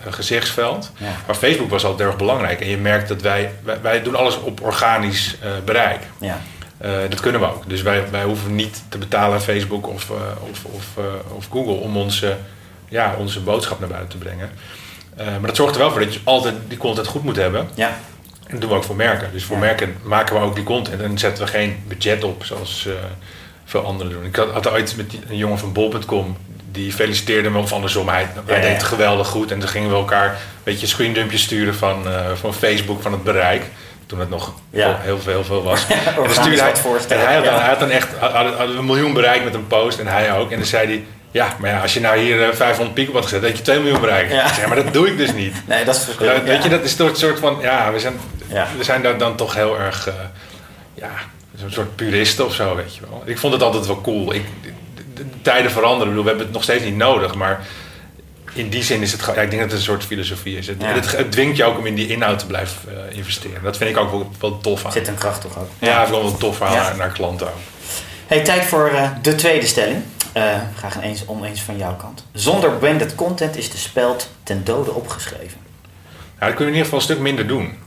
gezichtsveld. Ja. Maar Facebook was altijd erg belangrijk. En je merkt dat wij, wij, wij doen alles op organisch eh, bereik. Ja. Eh, dat kunnen we ook. Dus wij, wij hoeven niet te betalen aan Facebook of, eh, of, of, eh, of Google om onze, ja, onze boodschap naar buiten te brengen. Eh, maar dat zorgt er wel voor dat je altijd die content goed moet hebben. ja. En dat doen we ook voor merken. Dus voor Ja. merken maken we ook die content. En zetten we geen budget op zoals eh, veel anderen doen. Ik had, had ooit met die, een jongen van bol.com. Die feliciteerde me of andersom. Hij, hij Ja, deed het geweldig goed. En toen gingen we elkaar een beetje screendumpjes sturen van, eh, van Facebook, van het bereik. Toen het nog Ja. heel, veel, heel veel was. en, hij, en hij had, dan, hij had dan echt hadden we een miljoen bereik met een post. En hij ook. En dan zei hij... Ja, maar ja, als je nou hier eh, 500 piek op had gezet, dan had je 2 miljoen bereikt. Ja. Zei, maar dat doe ik dus niet. Nee, dat is verschil. Ja, Ja. weet je, dat is toch een soort van, ja, we zijn, Ja. we zijn daar dan toch heel erg, eh, ja, zo'n soort puristen of zo, weet je wel. Ik vond het altijd wel cool. Ik, de, de- de tijden veranderen, ik bedoel, we hebben het nog steeds niet nodig, maar in die zin is het, gewoon- ja, ik denk dat het een soort filosofie is. Het, Ja. het, het dwingt je ook om in die inhoud te blijven eh, investeren. Dat vind ik ook wel, wel tof aan. Zit een kracht toch ook. Ja, ik vind wel tof aan Ja. naar, naar klanten ook. Hey, tijd voor eh, de tweede stelling. Eh, graag eens oneens van jouw kant. Zonder branded content is de speld ten dode opgeschreven. Ja, dat kunnen we in ieder geval een stuk minder doen.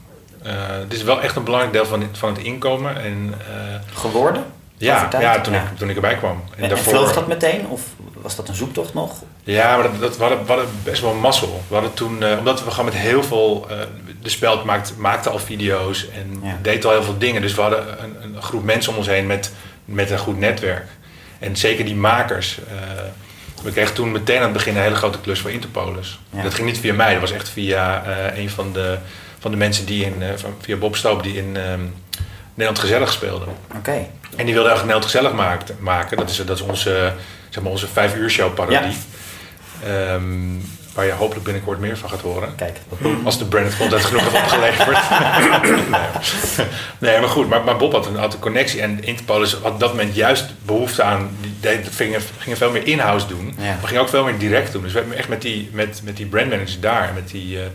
Eh, het is wel echt een belangrijk deel van, het- van het inkomen. En, eh, Geworden? ja, ja, toen, Ja. Ik, toen ik erbij kwam. En, en daarvoor- vloog dat meteen? Of was dat een zoektocht nog? Ja, maar dat, dat, we, hadden, we hadden best wel mazzel. We hadden toen, eh, omdat we gewoon met heel veel... eh, de speld maakte, maakte al video's en Ja. deed al heel veel dingen. Dus we hadden een, een groep mensen om ons heen met, met een goed netwerk. En zeker die makers. eh, we kregen toen meteen aan het begin een hele grote klus voor Interpolis. Ja. Dat ging niet via mij, dat was echt via eh, een van de, van de mensen die in... eh, van, via Bob Stoop die in ehm, Nederland Gezellig speelde. Oké. En die wilde eigenlijk Nederland Gezellig maakte- maken. Dat is, dat is onze, zeg maar, onze vijf uur show parodie. Ehm, waar je hopelijk binnenkort meer van gaat horen. Kijk. Als de branded content genoeg heeft opgeleverd. nee. nee, maar goed. Maar, maar Bob had een, had een connectie. En Interpolis had op dat moment juist behoefte aan... Die gingen, gingen veel meer in-house doen. Ja. Maar gingen ook veel meer direct doen. Dus we hebben echt met die, met, met die brandmanagers daar... en met die, eh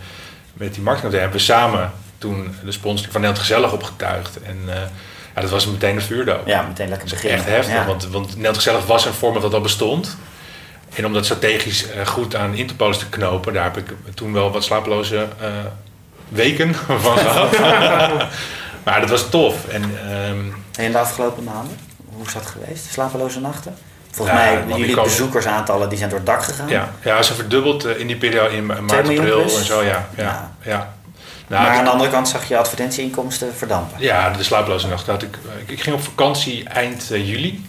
met die marketing hebben we samen toen de sponsoring van Nederland Gezellig opgetuigd. En eh, ja, dat was meteen een vuurdoop. Ja, meteen lekker is beginnen. echt heftig, Ja. want, want Nederland Gezellig was een format dat al bestond. En om dat strategisch eh, goed aan Interpolis te knopen, daar heb ik toen wel wat slapeloze eh, weken van gehad. maar dat was tof. En, ehm, En in de afgelopen maanden? Hoe is dat geweest? Slapeloze nachten? Volgens Ja, mij, jullie komen- bezoekersaantallen die zijn door het dak gegaan. ja, ja, ze verdubbeld eh, in die periode in ma- maart, april plus? en zo. Ja, ja, Ja. ja. Nou, maar aan de andere kant zag je advertentieinkomsten verdampen. Ja, de slapeloze nacht. Had ik, ik, ging op vakantie eind juli.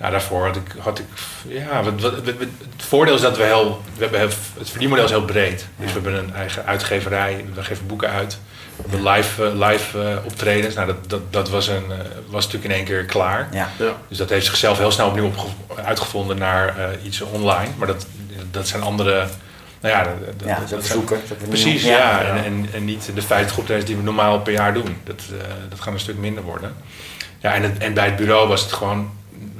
Ja, daarvoor had ik, had ik ja, wat, wat, wat- wat- het voordeel is dat we heel, we hebben heel, het verdienmodel is heel breed. Dus we hebben een eigen uitgeverij, we geven boeken uit. We hebben live, eh, live eh, optredens. Nou, dat, dat, dat was, een, eh, was natuurlijk in één keer klaar. Ja. Ja. Dus dat heeft zichzelf heel snel opnieuw opge- uitgevonden naar eh, iets online. Maar dat, dat zijn andere, nou ja, dat, dat- Ja, dat dat is ook zijn- zoeken. dat Precies, ja. En, en, en niet de 50 optredens die we normaal per jaar doen. Dat, eh, dat gaat een stuk minder worden. Ja, en, het, en bij het bureau was het gewoon,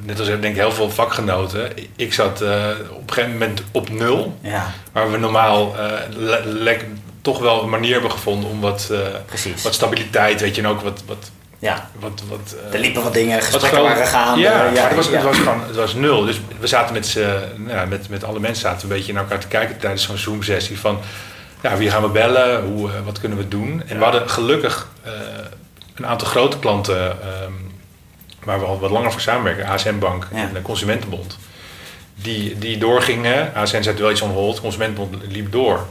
net als denk ik heel veel vakgenoten. Ik- zat eh, op een gegeven moment op nul. Ja, Waar we normaal eh, le- toch wel een manier hebben gevonden om wat, eh, wat stabiliteit, weet je, en ook wat... wat, Ja, wat, wat er liepen wat dingen, wat gesprekken gewoon- waren gaande. Ja, maar het, was, ja. het, was gewoon, het was nul. Dus we zaten met, nou, ja, met, met alle mensen zaten we een beetje naar elkaar te kijken tijdens zo'n Zoom-sessie van ja, wie gaan we bellen, Hoe, wat kunnen we doen. En we hadden gelukkig een aantal grote klanten ehm, waar we al wat langer voor samenwerken, ASN Bank Ja. en de Consumentenbond. Die, die doorgingen, ASN zette wel iets on hold, Consumentenbond liep door.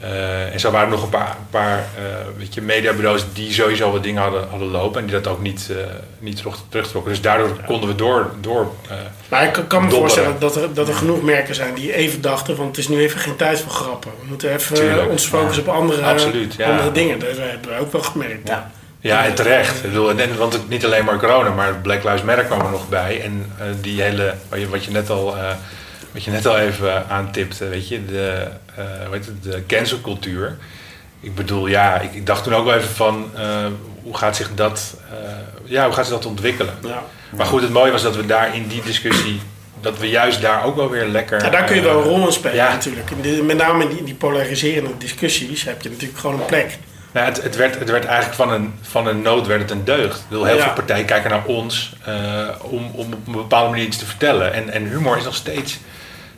Eh, en zo waren er nog een paar, een paar eh, weet je, mediabureaus die sowieso wat dingen hadden, hadden lopen en die dat ook niet, eh, niet terug, terugtrokken. Dus daardoor konden we door. door eh, Maar ik kan- me Dobberen. voorstellen dat er, dat er genoeg merken zijn die even dachten van het is nu even geen tijd voor grappen. We moeten even Tuurlijk. ons focussen op andere, Absoluut, ja. andere dingen. Dat hebben we ook wel gemerkt. Ja. Ja, en terecht. Ik bedoel, en, want het, niet alleen maar corona, maar Black Lives Matter kwam er nog bij. En eh, die hele, wat je, wat je net al. eh, wat je net al even aantipte, weet je, de, eh hoe heet het, de cancelcultuur. Ik bedoel, ja, ik, ik dacht toen ook wel even van, eh, hoe gaat zich dat, eh, ja, hoe gaat zich dat ontwikkelen? Ja. Maar goed, het mooie was dat we daar in die discussie, dat we juist daar ook wel weer lekker... Ja, daar kun je wel een rol in spelen Ja. natuurlijk. Met name in die, die polariserende discussies heb je natuurlijk gewoon een plek. Nou, het, het, werd, het werd eigenlijk van een, van een nood werd het een deugd. Bedoel, heel Ja. veel partijen kijken naar ons eh, om, om op een bepaalde manier iets te vertellen. En, en humor is nog steeds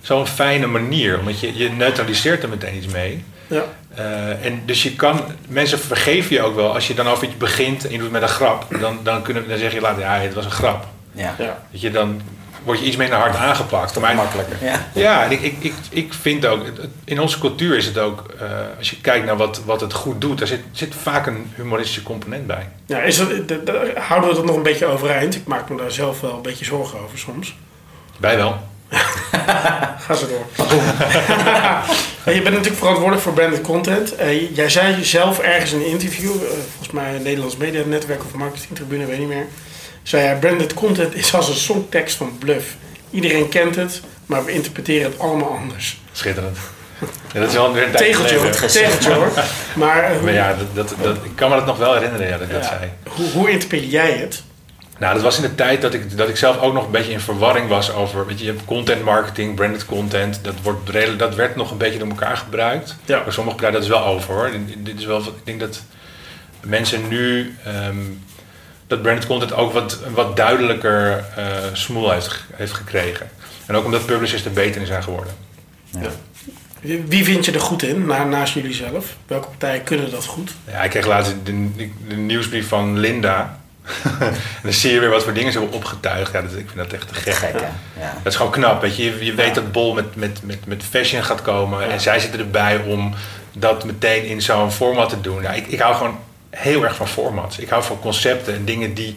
zo'n fijne manier, omdat je, je neutraliseert er meteen iets mee. Ja. Eh, en dus je kan, mensen vergeven je ook wel als je dan over iets begint en je doet het met een grap. Dan, dan, kunnen, dan zeg je later, ja, het was een grap. Ja, Ja. Weet je, dan word je iets minder hard aangepakt. Maar makkelijker. Ja. ja, en ik, ik, ik, ik vind ook, in onze cultuur is het ook, eh, als je kijkt naar wat, wat het goed doet, daar zit, zit vaak een humoristische component bij. Ja, is dat, houden we dat nog een beetje overeind? Ik maak me daar zelf wel een beetje zorgen over soms. Wij wel. Ga zo door. je bent natuurlijk verantwoordelijk voor branded content. Eh, jij zei zelf ergens in een interview, eh, volgens mij Nederlands Media Netwerk of Marketingtribune, weet niet meer. Zei branded content is als een songtekst van Bluff. Iedereen kent het, maar we interpreteren het allemaal anders. Schitterend. Ja, dat is wel weer een Tegeltje hoor, tegeltje hoor. Maar, eh, Maar ja, dat, dat, dat, ik kan me dat nog wel herinneren ja, dat ik dat zei. hoe, hoe interpreteer jij het? Nou, dat was in de tijd dat ik, dat ik zelf ook nog een beetje in verwarring was over. Weet je, je hebt content marketing, branded content. Dat, wordt, redelijk- dat werd nog een beetje door elkaar gebruikt. Ja. Maar sommige bedrijven, dat is wel over hoor. Dit- is wel, ik denk dat mensen nu. ehm, dat branded content ook wat, een wat duidelijker eh smoel heeft, heeft gekregen. En ook omdat publishers er beter in zijn geworden. Wie wie vind je er goed in, na, naast jullie zelf? Welke partijen kunnen dat goed? Ja, ik kreeg laatst de, de nieuwsbrief van Linda. en dan zie je weer wat voor dingen ze hebben opgetuigd. Ja, dat, ik vind dat echt te gek. Ja. Dat is gewoon knap. Weet je. je, je weet dat Bol met, met, met, met fashion gaat komen. Ja. En zij zitten erbij om dat meteen in zo'n format te doen. Ja, ik, ik hou gewoon heel erg van formats. Ik hou van concepten en dingen die,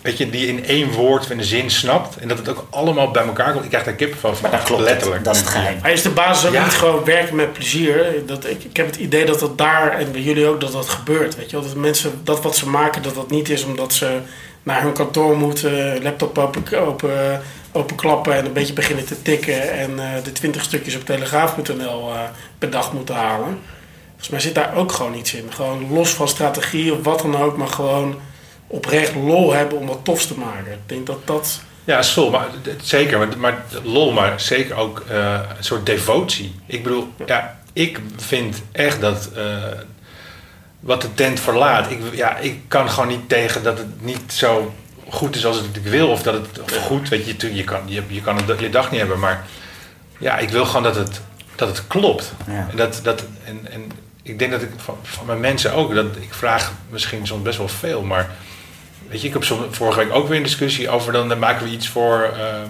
weet je, die in één woord of in een zin snapt. En dat het ook allemaal bij elkaar komt. Ik krijg daar kippen van. Maar dat klopt, letterlijk. dat is het geheim. Maar is de basis ook Ja. niet gewoon werken met plezier? Dat, ik, ik heb het idee dat dat daar, en bij jullie ook, dat dat gebeurt. Weet je wel? Dat mensen, dat wat ze maken, dat dat niet is omdat ze naar hun kantoor moeten, laptop open, open, openklappen en een beetje beginnen te tikken en eh, de 20 stukjes op telegraaf.nl eh, per dag moeten halen. Volgens mij zit daar ook gewoon iets in. Gewoon los van strategie of wat dan ook, maar gewoon oprecht lol hebben om wat tofs te maken. Ik denk dat dat... Ja, sol, maar zeker. Maar, maar lol, maar zeker ook eh, een soort devotie. Ik bedoel, ja, ik vind echt dat eh, wat de tent verlaat. Ik, ja, ik kan gewoon niet tegen dat het niet zo goed is als het ik wil. Of dat het of goed, weet je, je kan, je, je kan het je dag niet hebben. Maar ja, ik wil gewoon dat het, dat het klopt. Ja. En, dat, dat, en, en ik denk dat ik van, van mijn mensen ook, dat ik vraag misschien soms best wel veel, maar Weet je, ik heb vorige week ook weer een discussie over, dan eh, maken we iets voor,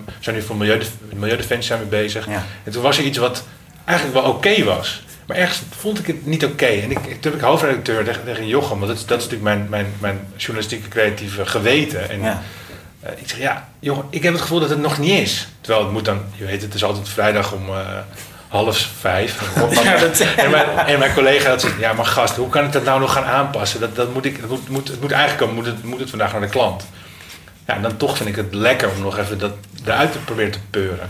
we zijn nu voor Milieudef Milieudefensie zijn we bezig. Ja. En toen was er iets wat eigenlijk wel oké was. Maar ergens vond ik het niet oké. En ik, toen heb ik hoofdredacteur tegen, tegen Jochem, want dat is, dat is natuurlijk mijn, mijn, mijn journalistieke creatieve geweten. En Ja. eh, ik zeg, ja, Jochem, ik heb het gevoel dat het nog niet is. Terwijl het moet dan, je weet, het is altijd vrijdag om eh, half vijf. Ja, dat, En mijn, en mijn collega had zegt, ja maar gast, hoe kan ik dat nou nog gaan aanpassen? Dat, dat moet ik, dat moet, moet, het moet eigenlijk komen, moet het, moet het vandaag naar de klant. Ja, en dan toch vind ik het lekker om nog even dat eruit te proberen te peuren.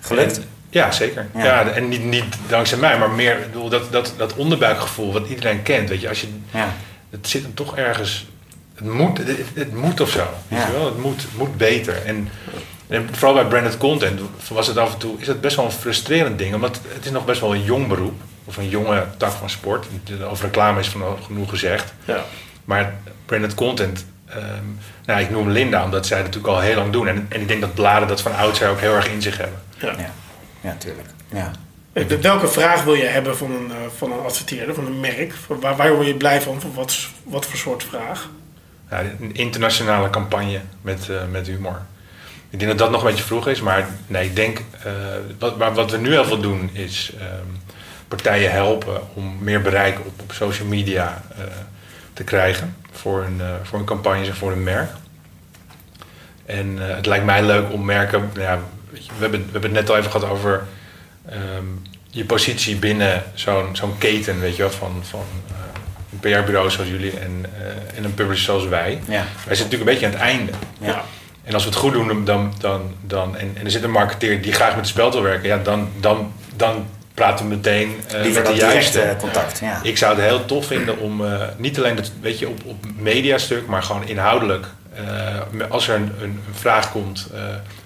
Gelukt? Ja, zeker. Ja. Ja. en niet, niet dankzij mij, maar meer bedoel, dat, dat, dat onderbuikgevoel wat iedereen kent. Weet je, als je, Ja. het zit hem toch ergens. Het moet, het, het moet of zo. Weet je wel? Het moet, het moet beter. En, en vooral bij branded content was het af en toe is het best wel een frustrerend ding, omdat het is nog best wel een jong beroep of een jonge tak van sport. Over reclame is van genoeg gezegd. ja. Maar branded content, ehm, nou, ik noem Linda omdat zij dat natuurlijk al heel lang doen. En, en ik denk dat bladen dat van oudsher ook heel erg in zich hebben. Ja. Ja, ja tuurlijk. Ja. Eh, Welke vraag wil je hebben van een, eh, van een adverteerder, van een merk? Waar, waar word je blij van? Van Wat, wat voor soort vraag? Ja, een internationale campagne met, eh, met humor. Ik denk dat dat nog een beetje vroeg is, maar nee, ik denk, eh, wat, maar wat we nu heel veel doen is ehm, partijen helpen om meer bereik op, op social media eh, te krijgen voor hun, eh, voor hun campagnes en voor hun merk. En het lijkt mij leuk om merken, nou ja, we, hebben, we hebben het net al even gehad over ehm, je positie binnen zo'n zo'n keten, weet je wel, van, van een PR-bureau zoals jullie en, en een publisher zoals wij. Ja. Wij zitten natuurlijk een beetje aan het einde. Ja. En als we het goed doen, dan, dan, dan, en, en er zit een marketeer die graag met het spel wil werken, ja, dan, dan, dan praten we meteen eh, Liever met de juiste. directe contact. Ja. Ik zou het heel tof vinden om eh, niet alleen dat, weet je, op, op mediastuk, maar gewoon inhoudelijk. eh, als er een, een, een vraag komt eh,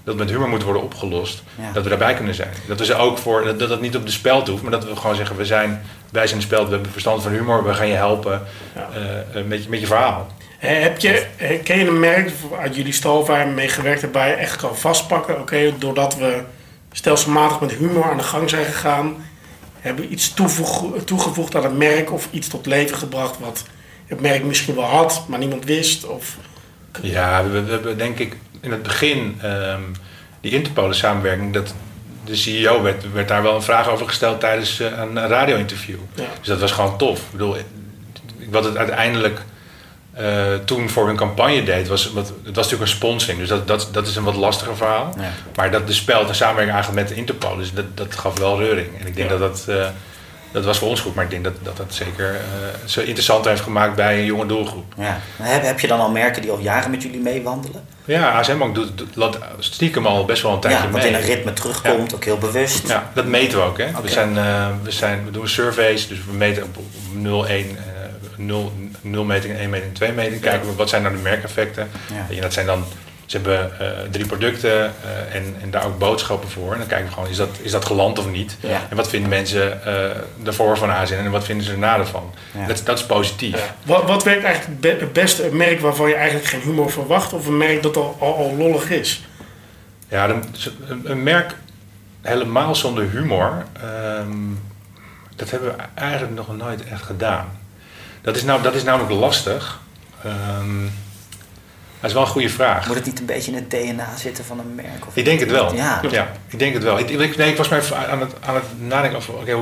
dat met humor moet worden opgelost, Ja. dat we daarbij kunnen zijn. Dat we ze ook voor, dat, dat het niet op de speld hoeft, maar dat we gewoon zeggen: we zijn, wij zijn de speld, we hebben verstand van humor, we gaan je helpen Ja. eh, eh, met, je- met je verhaal. Heb je, ken je een merk uit jullie stal waar je mee gewerkt hebt, waar je echt kan vastpakken? Oké, doordat we stelselmatig met humor aan de gang zijn gegaan, hebben we iets toegevoegd aan het merk of iets tot leven gebracht wat het merk misschien wel had, maar niemand wist? Of, Ja, we, hebben denk ik in het begin ehm, die Interpolen samenwerking, dat de CEO werd, werd daar wel een vraag over gesteld tijdens eh, een radio-interview. ja. Dus dat was gewoon tof. Ik bedoel, ik- wat het uiteindelijk uh, toen voor hun campagne deed, was, wat, het was natuurlijk een sponsoring. Dus dat, dat, dat is een wat lastiger verhaal. Maar dat de spel de samenwerking eigenlijk met Interpol. Dus dat, dat gaf wel reuring. En ik denk dat dat. Eh, dat was voor ons goed, maar ik denk dat dat, dat zeker uh, zo interessant heeft gemaakt bij een jonge doelgroep. Ja. Heb, heb je dan al merken die al jaren met jullie meewandelen? Ja, ASM Bank doet, doet stiekem al best wel een tijdje ja, mee. in een ritme terugkomt, ook heel bewust. Ja, dat meten we ook. Hè? We, zijn, we, zijn, we doen surveys, dus we meten op, 0,1 nul, nul metingen, 1 meting, 2 meting. Kijken we wat zijn nou de merkeffecten. Ja. dat zijn dan, ze hebben eh, drie producten eh, en, en, daar ook boodschappen voor. En dan kijken we gewoon, is dat, is dat geland of niet? Ja. En wat vinden mensen eh, ervoor van ASN en wat vinden ze erna ervan? Ja. Dat, dat is positief. Wat, wat werkt eigenlijk het beste? Merk waarvan je eigenlijk geen humor verwacht of een merk dat al, al, lollig is? Ja, een, een merk helemaal zonder humor, ehm, dat hebben we eigenlijk nog nooit echt gedaan. Dat is, nou, dat is namelijk lastig. Ehm, dat is wel een goede vraag. Moet het niet een beetje in het DNA zitten van een merk? Of Ik denk het wel. Ja. ik denk het wel. Ik, ik, nee, ik was maar even aan het, aan het nadenken over, oké,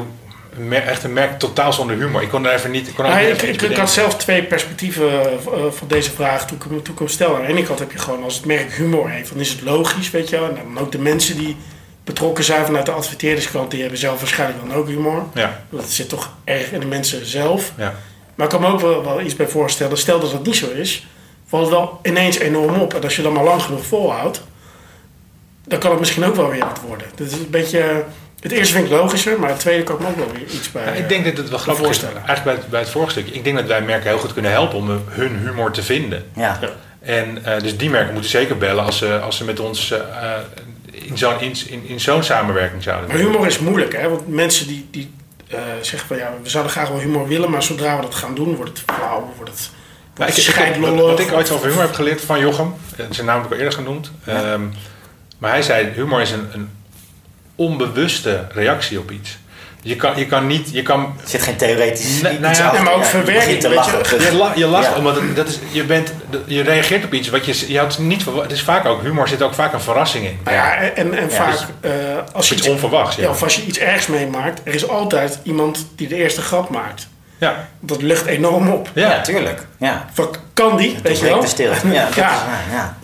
echt een merk totaal zonder humor. Ik kon er even niet... Ik, kon er Nou, ik, even ik, iets ik had zelf twee perspectieven eh, van deze vraag toen ik, hem- toen ik hem stelde. Aan de ene kant heb je gewoon, als het merk humor heeft, dan is het logisch, weet je wel. En dan ook de mensen die betrokken zijn vanuit de adverteerderskant, die hebben zelf waarschijnlijk dan ook humor. Ja, Dat zit toch erg in de mensen zelf. ja. Maar ik kan me ook wel, wel iets bij voorstellen. Stel dat dat niet zo is, valt het wel ineens enorm op. En als je dan maar lang genoeg volhoudt, dan kan het misschien ook wel weer wat worden. Dat is een beetje... Het eerste vind ik logischer, maar het tweede kan ik me ook wel weer iets bij Ja, ik denk dat het wel grappig is. voorstellen. Eigenlijk bij het, bij het vorige stuk. Ik denk dat wij merken heel goed kunnen helpen om eh, hun humor te vinden. Ja. Ja. En eh, dus die merken moeten zeker bellen als ze, als ze met ons eh, eh, in zo'n in, in, in zo'n samenwerking zouden Maar humor is moeilijk, hè? Want mensen die, die eh, zeggen van ja, we zouden graag wel humor willen, maar zodra we dat gaan doen, wordt het flauw, wordt het, wordt ik, het ik, wat, scheidlollig. wat ik ooit over humor heb geleerd van Jochem, eh, zijn naam heb ik al eerder genoemd. Ehm, maar hij zei, humor is een, een onbewuste reactie op iets. Je kan, je kan niet, je kan, Er zit geen theoretisch nou ja, achter. maar ook je verwerking, te weet je. lachen. je, la- je lacht Ja. omdat het- dat is, je, bent, je reageert op iets wat je, je had niet. Het is vaak ook, humor zit ook vaak een verrassing in. Ja, en, en Ja, vaak dus- eh, als je Iets onverwachts, ja. ja, of als je iets ergs meemaakt, er is altijd iemand die de eerste grap maakt. Ja, Dat lucht enorm op. Ja, ja. tuurlijk. Ja. Van, kan die, weet je wel? de stilte. Ja, dat Ja. is waar, ja. Ja.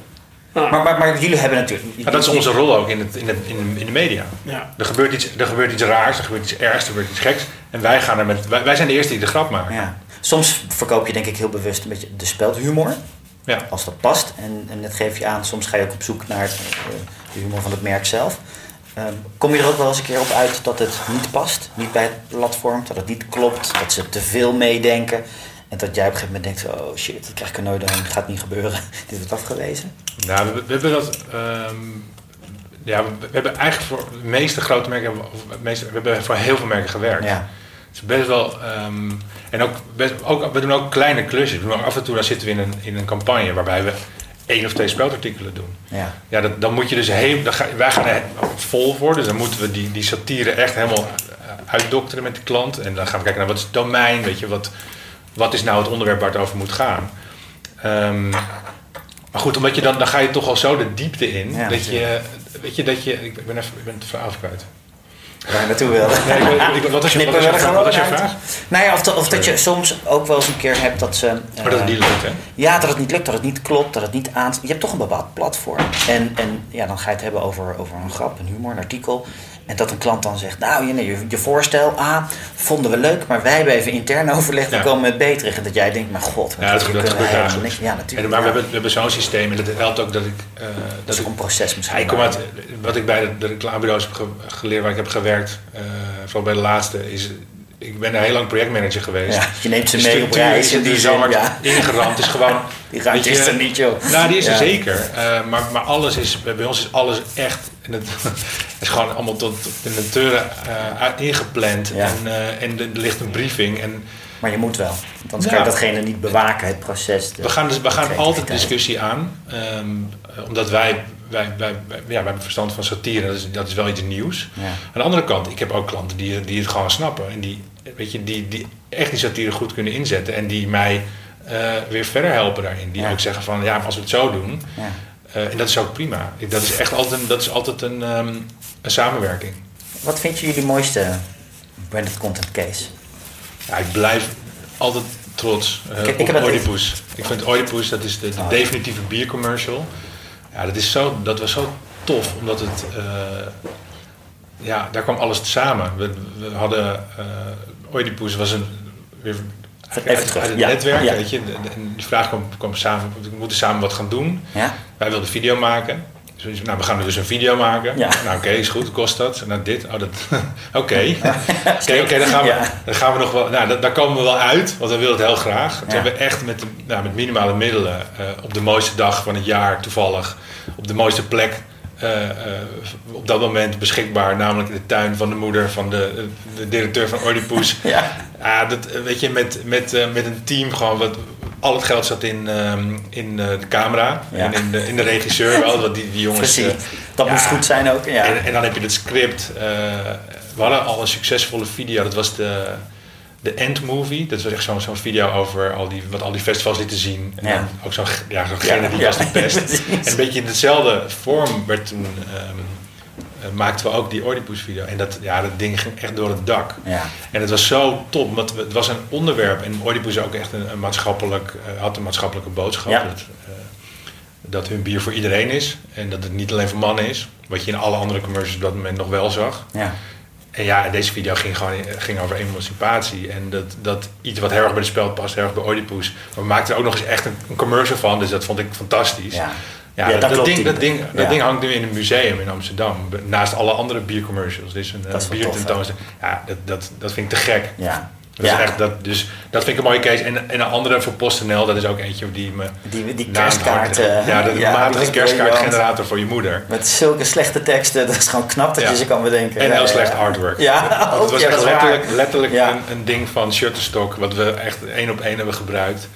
Maar, maar, maar jullie hebben natuurlijk... Maar dat is onze rol ook in, het, in, het, in, in de media. Ja. Er gebeurt, iets, er gebeurt iets raars, er gebeurt iets ergs, er gebeurt iets geks. En wij, gaan er met, wij, wij zijn de eerste die de grap maken. Ja. Soms verkoop je denk ik heel bewust een beetje de speldhumor. Ja. Als dat past. En, en dat geef je aan. Soms ga je ook op zoek naar eh, de humor van het merk zelf. Ehm, kom je er ook wel eens een keer op uit dat het niet past? Niet bij het platform? Dat het niet klopt? Dat ze te veel meedenken? En dat jij op een gegeven moment denkt, oh shit, dat krijg ik er nooit doorheen. Dat gaat niet gebeuren. Dit wordt afgewezen. Nou, we, we hebben dat. ehm, ja, we, we hebben eigenlijk voor de meeste grote merken, of meeste, we hebben voor heel veel merken gewerkt. Ja. Het is best wel. ehm, en ook, best, ook, we doen ook kleine klusjes. We doen af en toe dan zitten we in een, in een campagne waarbij we één of twee speldartikelen doen. Ja. Ja, dat, dan moet je dus heel. Dan ga, wij gaan er vol voor, dus dan moeten we die, die satire echt helemaal eh, uitdokteren met de klant. En dan gaan we kijken naar wat is het domein, weet je, wat, wat is nou het onderwerp waar het over moet gaan. Ehm, maar goed, omdat je dan, dan ga je toch al zo de diepte in. Ja, dat je, weet je, dat je. Ik ben even ik ben het verhaal kwijt. Waar je naartoe wilde. Nee, ik- ik- wat was je, wat vraag? Wat je uit. vraag? Nou ja, of, dat- of dat je soms ook wel eens een keer hebt dat ze... Maar dat het eh, niet lukt, hè? Ja, dat het niet lukt, dat het niet klopt, dat het niet aan... Je hebt toch een bepaald platform. En, en ja, dan ga je het hebben over, over een grap, een humor, een artikel. En dat een klant dan zegt, nou, je, nee, je, je voorstel, ah, vonden we leuk, maar wij hebben even intern overlegd, we Ja. komen met. En dat jij denkt, maar god, Ja, dat, gebeurt niks- Ja, natuurlijk. En, maar we hebben, we hebben zo'n systeem en dat helpt ook dat ik... eh, dat is ik een proces misschien. Ik kom uit, wat ik bij de, de reclamebureaus heb ge- geleerd, waar ik heb gewerkt, eh, vooral bij de laatste, is, ik ben een heel lang projectmanager geweest. Ja, je neemt ze mee op reis er die zo hard ingeramd. Het is gewoon... Die ruimte is er niet, joh. Nou, die is er zeker. Eh, maar, maar alles is, bij ons is alles echt, en het is gewoon allemaal tot, tot de natuur eh, ingepland. En, eh, en er ligt een briefing. En Maar je moet wel, want anders kan je datgene niet bewaken, het proces. de we gaan, dus, we gaan altijd discussie aan. ehm, eh, omdat wij, wij, wij, wij- ja, wij hebben verstand van satire. Dat is, dat is wel iets nieuws. Ja. Aan de andere kant, ik heb ook klanten die, die het gewoon snappen. En die, weet je, die, die echt die satire goed kunnen inzetten. En die mij weer verder helpen daarin. Die ook zeggen van, ja, als we het zo doen... Ja. eh, en dat is ook prima. Dat is echt altijd een, dat is altijd een, ehm, een samenwerking. Wat vind je jullie mooiste branded content case? Ja, ik blijf altijd trots eh, Ik- ik op Oedipus. Ik vind Oedipus, dat is de, de Oh, ja. definitieve biercommercial. Ja, dat, is zo, dat was zo tof, omdat het... eh, ja, daar kwam alles samen. We, we hadden... eh Oedipus was een... Weer, Even uit, terug, uit het ja, netwerk, ja. weet je. En die vraag kwam, kwam samen, we moeten samen wat gaan doen. Ja? Wij wilden video maken. Dus, nou, we gaan dus een video maken. Ja. Nou, oké, is goed. Kost dat? Nou, dit. Oh, dat. Oké. Oké, oké, dan gaan we, dan gaan we nog wel. Nou, da- daar komen we wel uit, want we willen het heel graag. Toen hebben we echt met, nou, met minimale middelen eh, op de mooiste dag van het jaar toevallig, op de mooiste plek. Eh, eh, op dat moment beschikbaar, namelijk in de tuin van de moeder van de, de directeur van Oedipus. Ja. Ja, dat, eh, weet je, met, met, eh, met een team gewoon wat. Al het geld zat in, ehm, in eh, de camera Ja. en in de, in de regisseur wel. Want die, die jongens. Precies. eh, Dat ja. moest goed zijn ook. Ja. en, en dan heb je het script. eh, we hadden al een succesvolle video. Dat was de, de End Movie. Dat was echt zo'n zo'n video over al die, wat al die festivals lieten zien. En Ja. ook zo'n ja, Ja, die ja, was de pest. En een beetje in dezelfde vorm werd toen, ehm, eh, maakten we ook die Oedipus video. En dat, ja, dat ding ging echt door het dak. Ja. En het was zo top, want het was een onderwerp. En Oedipus ook echt een, een maatschappelijk, eh, had een maatschappelijke boodschap. Dat, eh, dat hun bier voor iedereen is. En dat het niet alleen voor mannen is. Wat je in alle andere commercials op dat moment nog wel zag. Ja. En ja, deze video ging gewoon ging over emancipatie. En dat, dat iets wat heel erg bij de spel past, heel erg bij Oedipus. Maar we maakten er ook nog eens echt een, een commercial van. Dus dat vond ik fantastisch. Ja. Ja, Ja, dat, ding, dat, ding, dat ding hangt nu in een museum in Amsterdam. Naast alle andere biercommercials. Dit is een tof, biertentoonstelling. Ja, dat, dat, dat vind ik te gek. Ja. Dat ja. is echt, dat, dus dat vind ik een mooie case. En, en een andere voor PostNL, dat is ook eentje die me... Die, die kerstkaarten. Ja, de die matige kerstkaartgenerator voor je moeder. Met zulke slechte teksten. Dat is gewoon knap dat Ja. je ze kan bedenken. En Ja, heel ja, slecht ja. artwork. Ja, Want het was ja, echt dat letterlijk, letterlijk Ja. een, een ding van Shutterstock, wat we echt één op één hebben gebruikt.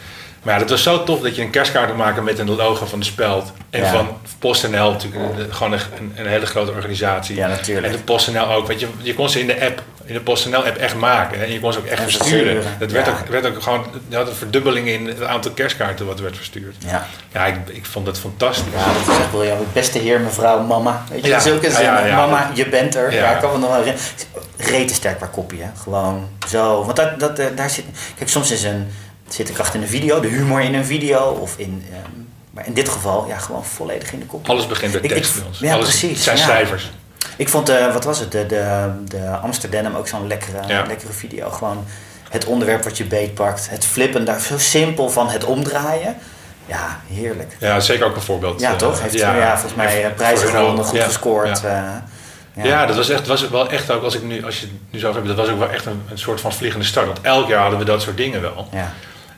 Maar ja, dat was zo tof dat je een kerstkaart kon maken met een logo van de Speld. En Ja. van PostNL, natuurlijk gewoon een, een hele grote organisatie. Ja, natuurlijk. En de PostNL ook. Weet je, je kon ze in de app, in de PostNL-app echt maken. En je kon ze ook echt En versturen. versturen, Dat werd, ja. ook, werd ook gewoon, je had een verdubbeling in het aantal kerstkaarten wat werd verstuurd. Ja. Ja, ik, ik vond dat fantastisch. Ja, dat is echt briljant. Beste heer, mevrouw, mama. Weet je, Ja. zulke Ja, zinnen. ja, ja. Mama, je bent er. Ja. Ik kan me nog wel herinneren. Rete sterk qua kopie, hè. Gewoon zo. Want dat, dat, eh, daar zit... Kijk, soms is een, zit de kracht in een video, de humor in een video. Of in... ehm, maar in dit geval, ja, gewoon volledig in de kopie. Alles begint bij Ik- ik- tekst bij ons. ja, Alles, precies, Het zijn ja. cijfers. Ik vond, eh, wat was het, de, de, de Amsterdam ook zo'n lekkere, Ja. lekkere video. Gewoon het onderwerp wat je beetpakt. Het flippen daar, zo simpel van het omdraaien. Ja, heerlijk. Ja, zeker ook een voorbeeld. Ja, eh, toch? Heeft ja, volgens mij eh, prijzen gewonnen, goed Ja, gescoord. Ja. Ja. dat was echt, was wel echt ook, als, ik nu, als je het nu zo hebt, dat was ook wel echt een, een soort van vliegende start. Want elk jaar hadden we dat soort dingen wel. ja.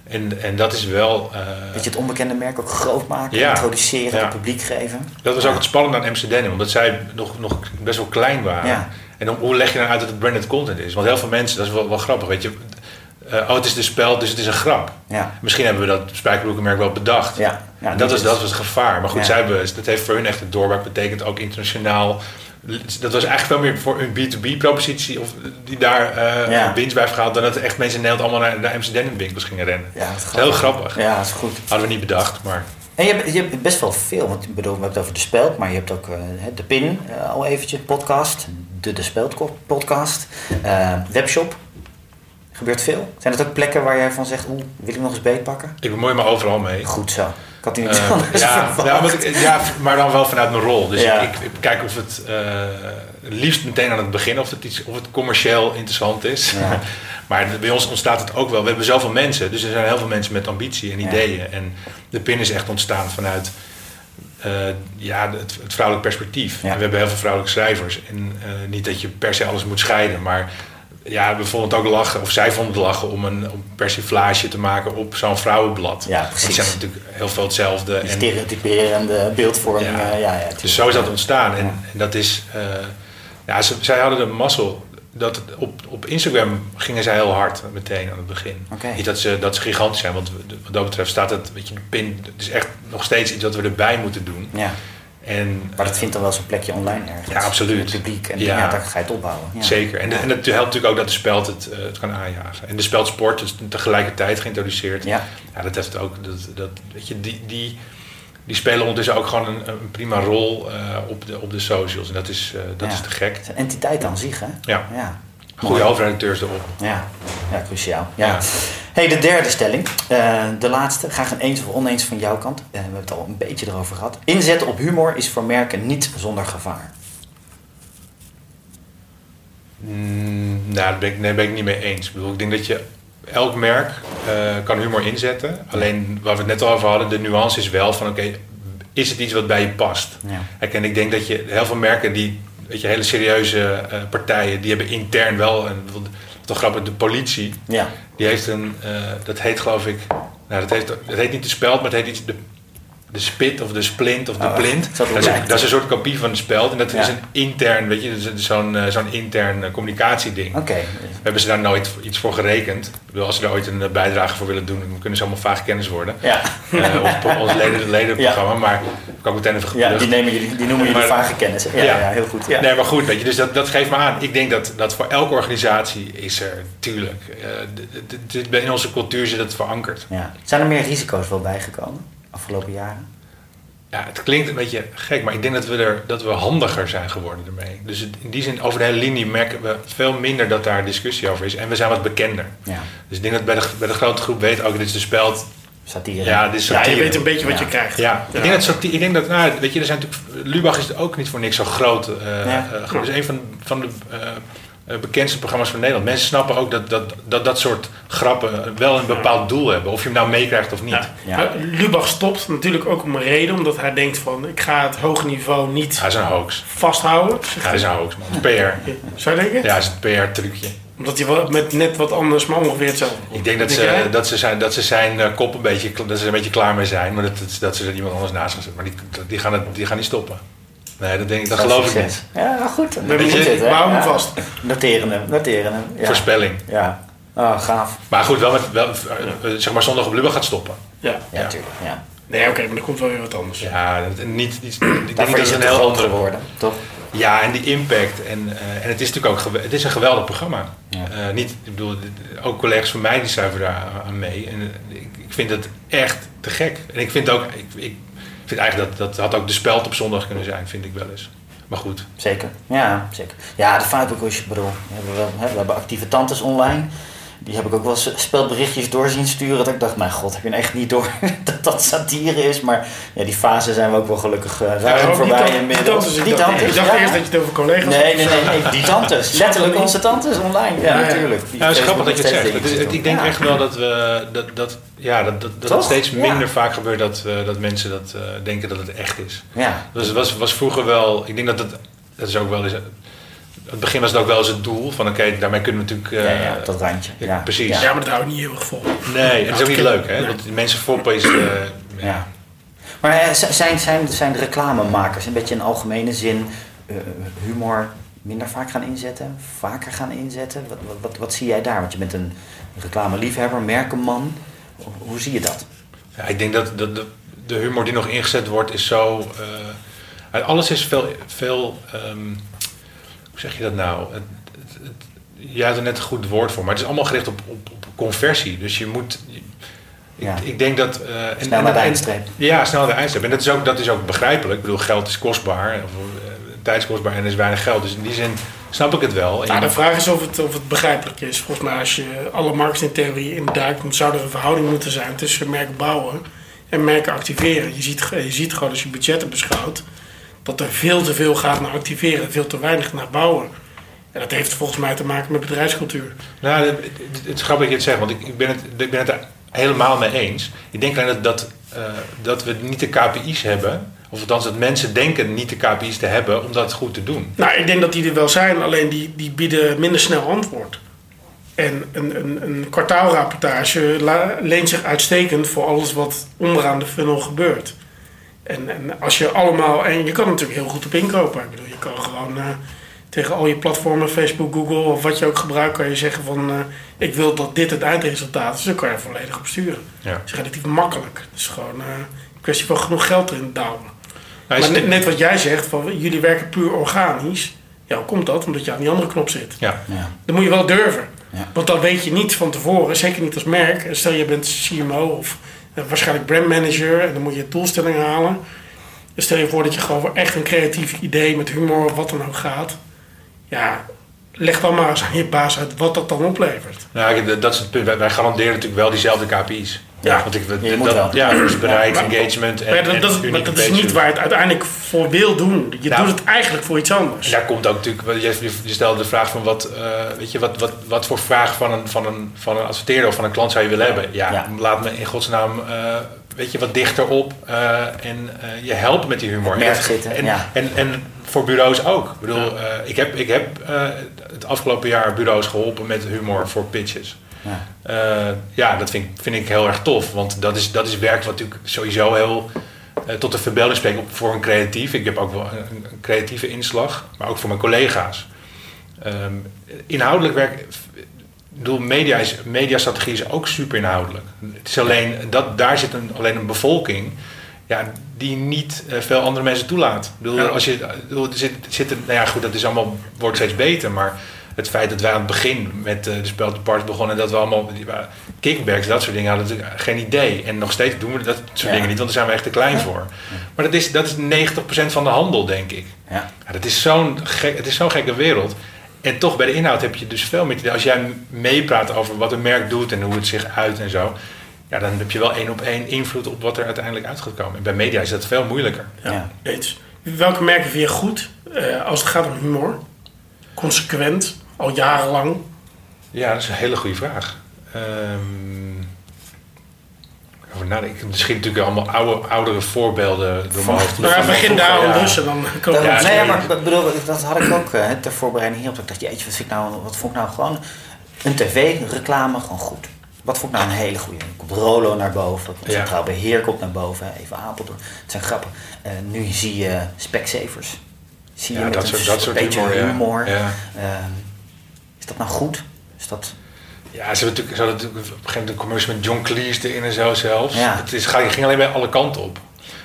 En, en dat is wel, eh, Dat je het onbekende merk ook groot maken, Ja. introduceren, Ja. het publiek geven. dat was Ja. ook het spannende aan Amsterdam, omdat zij nog, nog best wel klein waren. En hoe, leg je dan uit dat het branded content is? Want heel veel mensen, dat is wel, wel grappig, weet je. eh, oh, het is de spel, dus het is een grap. Ja. Misschien hebben we dat spijkerbroekenmerk wel bedacht. Ja. Dat, dus. dat was het gevaar. Maar goed, zij hebben, dat heeft voor hun echt het doorbraak betekend, ook internationaal. Dat was eigenlijk veel meer voor een B2B-propositie of die daar eh Ja. winst bij heeft gehaald, dan dat echt mensen in Nederland allemaal naar, naar Amsterdam winkels gingen rennen. Ja, dat is Dat is heel grappig. Ja, dat is goed. Hadden we niet bedacht, maar En je hebt, je hebt best wel veel, want ik bedoel, we hebben het over de speld, maar je hebt ook eh, de PIN eh, al eventjes, podcast, de De Speld podcast, webshop. Gebeurt veel. Zijn het ook plekken waar jij van zegt, oeh, wil ik nog eens beetpakken? ik bemoei me overal mee. Goed zo. Ik had die niet Eh, ja, ja, maar, ik- ja, maar dan wel vanuit mijn rol. Dus Ja. ik, ik kijk of het eh, liefst meteen aan het begin of het, iets, of het commercieel interessant is. Ja. maar bij ons ontstaat het ook wel. We hebben zoveel mensen, dus er zijn heel veel mensen met ambitie en ideeën. En de PIN is echt ontstaan vanuit eh, ja, het, het vrouwelijk perspectief. En we hebben heel veel vrouwelijke schrijvers. En niet dat je per se alles moet scheiden, maar ja, we vonden het ook lachen, of zij vonden het lachen om een, om persiflage te maken op zo'n vrouwenblad. Ja, Want precies. het zijn natuurlijk heel veel hetzelfde. Die En, stereotyperende beeldvormingen. Ja, Ja. ja, tuurlijk. dus zo is dat ontstaan. En, Ja. en dat is, eh, ja, ze, zij hadden de mazzel. Dat op, op Instagram gingen zij heel hard meteen aan het begin. Niet dat ze, dat ze gigantisch zijn, want wat dat betreft staat het, weet je, de pin, het is echt nog steeds iets wat we erbij moeten doen. Ja, En, maar dat vindt dan wel zo'n plekje online ergens. Ja, absoluut. In het publiek. En Ja. ja. daar ga je het opbouwen. Ja. Zeker. En, en het helpt natuurlijk ook dat de speld het, eh, het kan aanjagen. En de speld sport is tegelijkertijd geïntroduceerd. Ja. Ja, dat heeft ook, dat, dat, weet je, die, die, die spelen ondertussen ook gewoon een, een prima rol eh, op, de, op de socials. En dat is, eh, dat is te gek. Het is een entiteit aan zich, hè? Ja. ja. Goede hoofdredacteurs erop. Ja, ja cruciaal. Ja. Ja. Hey, de derde stelling. Eh, de laatste. Graag een eens of oneens van jouw kant. Eh, we hebben het al een beetje erover gehad. Inzetten op humor is voor merken niet zonder gevaar. Mm, nou, daar ben ik, nee, ben ik niet mee eens. Ik, bedoel, ik denk dat je elk merk eh, kan humor inzetten. Alleen waar we het net al over hadden, de nuance is wel van oké, is het iets wat bij je past? Ja. Kijk, En ik denk dat je heel veel merken die, weet je, hele serieuze eh, partijen, die hebben intern wel, en wat toch grappig, de politie, Ja. die heeft een, eh, dat heet geloof ik, nou dat heet, het heet niet de speld, maar het heet iets, de, de spit of de splint of de Oh, plint. het zat Dat is, dat is een soort kopie van de speld en dat Ja. is een intern, weet je, zo'n eh, zo'n intern eh, communicatieding. Oké. Hebben ze daar nooit iets voor gerekend? Ik bedoel, als ze daar ooit een eh, bijdrage voor willen doen, dan kunnen ze allemaal vaag kennis worden. Ja. Eh, of ons leden, ledenprogramma, maar kan ik meteen even Ja, die, nemen jullie, die noemen jullie vage kennis. Ja, ja. Heel goed. Ja. Nee, maar goed, weet je, dus dat, dat geeft me aan. Ik denk dat, dat voor elke organisatie is er, tuurlijk, dit- in onze cultuur zit het verankerd. Ja. Zijn er meer risico's wel bijgekomen afgelopen jaren? Ja, het klinkt een beetje gek, maar ik denk dat we, er, dat we handiger zijn geworden ermee. Dus het- in die zin, over de hele linie merken we veel minder dat daar discussie over is. En we zijn wat bekender. Ja. Dus ik denk dat bij de, bij de grote groep weet ook, dit is de speld. Satire. Ja, dit is Ja, je weet een beetje wat Ja. je krijgt. Ja, ik denk dat, satire- ik denk dat nou, weet je, er zijn natuurlijk, Lubach is ook niet voor niks zo groot. Ja. het is een van, van de eh, bekendste programma's van Nederland. Mensen snappen ook dat dat, dat, dat soort grappen wel een bepaald doel hebben. Of je hem nou meekrijgt of niet. Ja. Ja. Maar Lubach stopt natuurlijk ook om een reden, omdat hij denkt van ik ga het hoge niveau niet Hij is een hoax. vasthouden. Hij is een hoax, man. PR. Zou je denken? Ja, het is een PR-trucje. Omdat hij met net wat anders, maar ongeveer hetzelfde. Ik denk dat Denk ze, jij? dat ze, zijn, dat ze zijn eh, kop een beetje, dat ze er een beetje klaar mee zijn. Maar dat, dat, dat ze er iemand anders naast gaan zetten. Maar die, die, gaan het, die gaan niet stoppen. Nee, dat, denk ik, dat Dat is geloof ik niet. Ja, goed. We hebben Weet hem je, zitten. We houden hem Ja. vast. Noteren hem, noteren hem. Ja. Voorspelling. Ja. Oh, gaaf. Maar goed, wel met, wel, eh, zeg maar zondag op Lubach gaat stoppen. Ja. Natuurlijk. Ja. Nee, oké, maar er komt wel weer wat anders. Ja, dat- niet, niet, ik denk Daarvoor dat is het het een heel andere geworden, toch? Ja, en die impact. En, eh, en het is natuurlijk ook het is een geweldig programma. Ja. Eh, niet, ik bedoel, ook collega's van mij die daar aan mee. En ik, ik vind het echt te gek. En ik vind ook, ik, ik vind eigenlijk dat dat had ook de speld op zondag kunnen zijn, vind ik wel eens. Maar goed. Zeker. Ja, zeker. Ja, de ik bedoel, we hebben, we hebben actieve tantes online. Die heb ik ook wel spelberichtjes door zien sturen. Dat ik dacht, mijn god, heb je nou echt niet door dat dat satire is? Maar ja, die fase zijn we ook wel gelukkig eh, ruim Ja, ook die voorbij Die inmiddels. tantes, ik Die dacht, tantes, ik dacht ja. eerst dat je het over collega's Nee, nee, nee, nee, die tantes. Letterlijk onze tantes online. Ja, Ja, ja. natuurlijk. Ja, het is grappig dat je het zegt. Het ik denk echt wel dat we dat, dat, ja, dat, dat, dat het steeds Ja. minder vaak gebeurt dat, eh, dat mensen dat, eh, denken dat het echt is. Ja, Dus het was, was vroeger wel, ik denk dat het, dat is ook wel eens, het begin was het ook wel eens het doel van oké, daarmee kunnen we natuurlijk... ja, eh, ja, dat randje. ja, Ja, precies. Ja. Maar dat houdt niet heel erg vol. Nee, het is ook niet leuk hè, want die mensen foppen is... eh, Ja. Maar eh, zijn, zijn, zijn de reclamemakers een beetje in algemene zin eh, humor minder vaak gaan inzetten? Vaker gaan inzetten? Wat, wat, wat, wat zie jij daar? Want je bent een reclameliefhebber, merkenman. Hoe- Hoe zie je dat? Ja, ik denk dat de, de, de humor die nog ingezet wordt is zo. eh, alles is veel. veel ehm, hoe zeg je dat nou? Het, het, het, jij had er net een goed woord voor, maar het is allemaal gericht op, op, op conversie. Dus je moet. Ik, Ja. ik denk dat. eh, en- Snel naar de eindstreep. Ja, snel naar de eindstreep. En dat is, ook, dat is ook begrijpelijk. Ik bedoel, geld is kostbaar. Of, eh, tijd is kostbaar en er is weinig geld. Dus in die zin snap ik het wel. Nou, je- de vraag is of het, of het begrijpelijk is. Volgens mij, als je alle marketingtheorie induikt, dan zou er een verhouding moeten zijn tussen merk bouwen en merken activeren. Je ziet, je ziet gewoon als je budgetten beschouwt, dat er veel te veel gaat naar activeren, veel te weinig naar bouwen. En dat heeft volgens mij te maken met bedrijfscultuur. Nou, het, het- is grappig dat je het zegt, want ik, ik, ben het, ik ben het er helemaal mee eens. Ik denk alleen dat, dat, eh, dat we niet de KPI's hebben, of althans dat mensen denken niet de KPI's te hebben om dat goed te doen. Nou, ik denk dat die er wel zijn, alleen die, die bieden minder snel antwoord. En een, een, een kwartaalrapportage leent zich uitstekend voor alles wat onderaan de funnel gebeurt. En, en als je allemaal, en je kan natuurlijk heel goed op inkopen. Ik bedoel, je kan gewoon eh, tegen al je platformen, Facebook, Google of wat je ook gebruikt, kan je zeggen van eh, ik wil dat dit het eindresultaat is. Dan kan je er volledig op sturen. Ja. Dat is relatief makkelijk. Het is gewoon eh, een kwestie van genoeg geld erin douwen. Nou, is Maar net, net wat jij zegt, van jullie werken puur organisch. Ja, hoe komt dat? Omdat je aan die andere knop zit. ja. Ja. Dan moet je wel durven. Ja. Want dan weet je niet van tevoren, zeker niet als merk. Stel je bent CMO of waarschijnlijk brandmanager en dan moet je doelstellingen halen. Dus stel je voor dat je gewoon echt een creatief idee met humor of wat dan ook gaat. Ja, leg dan maar eens aan je baas uit wat dat dan oplevert. Nou, dat is het punt. Wij garanderen natuurlijk wel diezelfde KPI's. Ja. Want ik, Je moet dat, wel. Ja, dus bereik, Maar- engagement en, Maar dat, en dat, unieke maar dat is niet waar je het uiteindelijk voor wil doen. Je Nou. doet het eigenlijk voor iets anders. Daar komt ook natuurlijk, je, je stelde de vraag van wat, eh, weet je, wat, wat, wat voor vraag van een, van, een, van een adverteerder of van een klant zou je willen hebben? Ja, Ja. laat me in godsnaam eh weet je, wat dichter op eh, en eh, je helpt met die humor. Het merk En- zitten, en, ja. en, en voor bureaus ook. Ik bedoel, eh, ik heb, ik heb eh, het afgelopen jaar bureaus geholpen met humor voor pitches. Ja. Eh, ja, dat vind, ik- vind ik heel erg tof. Want dat is, dat is werk wat natuurlijk sowieso heel eh, tot de verbeelding spreekt op- voor een creatief. Ik heb ook wel een, een creatieve inslag, maar ook voor mijn collega's. Ehm, inhoudelijk werk. Bedoel, media is, mediastrategie is ook super inhoudelijk. Het is alleen, dat, daar zit een, alleen een bevolking ja, die niet eh, veel andere mensen toelaat. Ik bedoel, Ja. als je, bedoel, er zit, zit een- nou ja, goed, dat is allemaal, wordt steeds beter, maar het feit dat wij aan het begin met eh, de speldeparts begonnen en dat we allemaal kickbacks, dat soort dingen hadden natuurlijk geen idee. En nog steeds doen we dat soort Ja. dingen niet, want daar zijn we echt te klein voor. Maar dat is, dat is 90% van de handel, denk ik. Ja. Ja, dat is zo'n gek, het is zo'n gekke wereld. En toch bij de inhoud heb je dus veel meer. Als jij meepraat over wat een merk doet en hoe het zich uit en zo. Ja, dan heb je wel één op één invloed op wat er uiteindelijk uit gaat komen. En bij media is dat veel moeilijker. Ja, Ja. eens. Welke merken vind je goed eh, als het gaat om humor? Consequent, al jarenlang. Ja, dat is een hele goede vraag. Ehm over nadenken. Ik schiet natuurlijk allemaal oude, oudere voorbeelden door mijn hoofd. Nou ja, Van begin daar ja. dus en dan komen op nee, maar ik bedoel, dat had ik ook eh, ter voorbereiding hierop. Dat ik dacht, jeetje, wat, vind ik nou, wat vond ik nou gewoon... Een tv-reclame gewoon goed. Wat vond ik nou een hele goede? Komt Rolo naar boven, komt Ja. Centraal Beheer komt naar boven, even Apeldoorn. Het zijn grappen. Eh, nu zie je Specsavers. Zie je Ja, met dat een soort- dat soort beetje humor, ja. humor. Ja. Ehm, is dat nou goed? Is dat... Ja, ze, hebben natuurlijk, ze hadden natuurlijk op een gegeven moment een commercial met John Cleese erin en zo zelfs. Ja. Het is, ging ging alleen bij alle kanten op.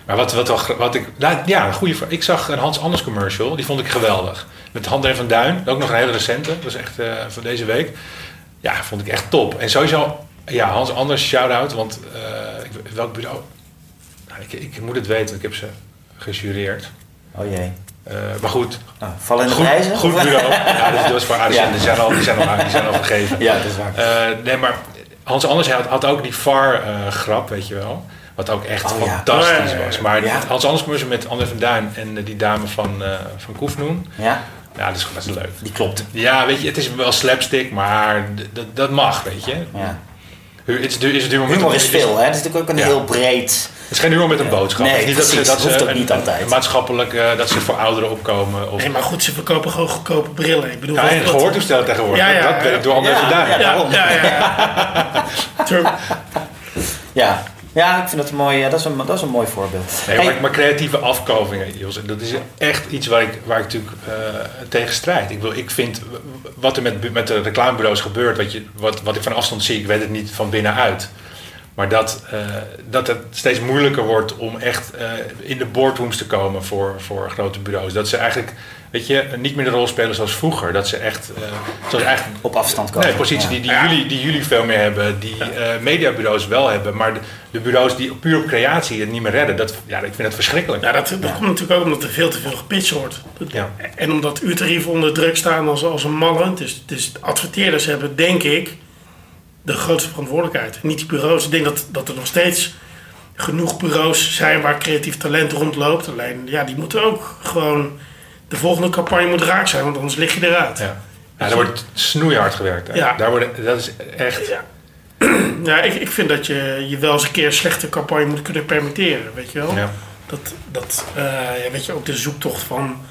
Maar wat, wat, wat ik... Nou, ja, een goede vraag. Ik zag een Hans Anders commercial. Die vond ik geweldig. Met André van Duin. Ook nog een hele recente. Dat was echt eh, van deze week. Ja, vond ik echt top. En sowieso... Ja, Hans Anders, shout-out. Want eh, ik, welk bureau... Nou, ik, ik moet het weten, ik heb ze gejureerd. Oh jee. Eh, maar goed, Nou, vallen in de goed, prijzen? goed bureau. Ja, dat, was voor ADC. Ja. Die, zijn al, die, zijn al, die zijn al vergeven. Ja, dat is waar. Eh, nee, maar Hans Anders had, had ook die VAR-grap, weet je wel. Wat ook echt Oh, fantastisch ja, was. Maar Ja. Hans Anders commercial met André van Duin en eh, die dame van, eh van Koefnoen. Ja, Ja, dat is, dat is leuk. die klopt. Ja, weet je, het is wel slapstick, maar dat- dat mag, weet je. Ja. Het is, is humor, met- Humor is het is- veel, hè? Het is natuurlijk ook een Ja. heel breed... Het is geen humor met een boodschap. Nee, niet dat ze, precies. dat ze Hoeft ook een- niet altijd. een maatschappelijk, eh, dat ze voor ouderen opkomen. Of, Nee, maar goed, ze verkopen gewoon goedkope brillen. Ik bedoel, ja, en gehoortoestellen tegenwoordig. Ja, ja, dat ja. werkt door André Ja, ja. Ja, daarom. ja, ja. ja. Ja. ik vind dat een mooi, eh, dat is een, dat is een mooi voorbeeld. Nee, maar, maar creatieve afkovingen, Jos, dat is echt iets waar ik, waar ik natuurlijk eh, tegen strijd. Ik, wil, ik vind wat er met, met de reclamebureaus gebeurt, wat, je, wat, wat ik van afstand zie, ik weet het niet van binnenuit. Maar dat, eh, dat het steeds moeilijker wordt om echt in de boardrooms te komen voor, voor grote bureaus. Dat ze eigenlijk, weet je, niet meer de rol spelen zoals vroeger. Dat ze echt, eh, zoals eigenlijk op afstand komen. Nee, positie Ja. die, die, jullie, die jullie veel meer hebben, die eh, mediabureaus wel hebben, maar de, de bureaus die puur op creatie het niet meer redden, dat, ja, ik vind dat verschrikkelijk. Ja, dat, dat komt natuurlijk ook omdat er veel te veel gepitcht wordt. Dat- Ja. En omdat uurtarieven onder druk staan als, als een malle. Dus, dus adverteerders hebben, denk ik, de grootste verantwoordelijkheid. Niet die bureaus. Ik denk dat, dat er nog steeds genoeg bureaus zijn waar creatief talent rondloopt. Alleen, ja, die moeten ook gewoon... De volgende campagne moet raak zijn, want anders lig je eruit. Ja. Ja, daar wordt snoeihard gewerkt. Ja. Daar worden, dat is echt. Ja. Ja, ik, ik vind dat je je wel eens een keer een slechte campagne moet kunnen permitteren, weet je wel? Ja. Dat, dat eh, ja, weet je, ook de zoektocht van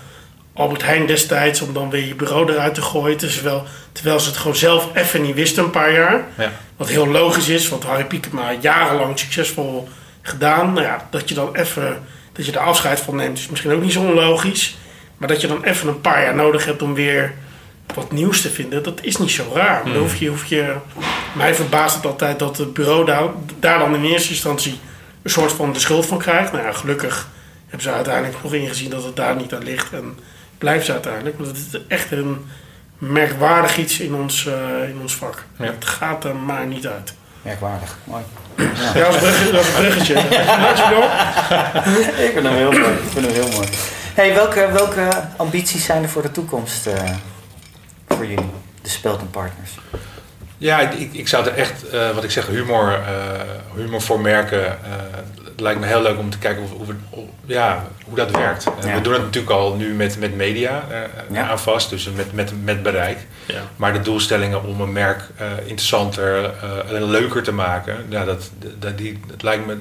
Albert Heijn destijds om dan weer je bureau eruit te gooien. Terwijl, terwijl ze het gewoon zelf even niet wisten een paar jaar. Ja. Wat heel logisch is, want Harry Piekema jarenlang succesvol gedaan. Nou ja, dat je dan even, dat je er afscheid van neemt is misschien ook niet zo onlogisch. Maar dat je dan even een paar jaar nodig hebt om weer wat nieuws te vinden, dat is niet zo raar. Maar dan hoef je, hoef je, mij verbaast het altijd dat het bureau daar, daar dan in eerste instantie een soort van de schuld van krijgt. Nou ja, gelukkig hebben ze uiteindelijk nog ingezien dat het daar niet aan ligt. En blijft ze uiteindelijk. Want het is echt een merkwaardig iets in ons, eh, in ons vak. Ja. Het gaat er maar niet uit. Merkwaardig. Mooi. Ja, dat is een bruggetje. Ik vind hem heel mooi. Ik vind hem heel mooi. Hey, welke, welke ambities zijn er voor de toekomst eh, voor jullie, de Spelten Partners? Ja, ik, ik- ik zou er echt, eh, wat ik zeg, humor, eh, humor voor merken. eh, het lijkt me heel leuk om te kijken of, hoe ja, hoe dat werkt. Ja. We doen het natuurlijk al nu met, met media eh, Ja. aan vast, dus met, met, met bereik. Ja. Maar de doelstellingen om een merk eh, interessanter eh, en leuker te maken, ja, dat, dat, die, dat lijkt me.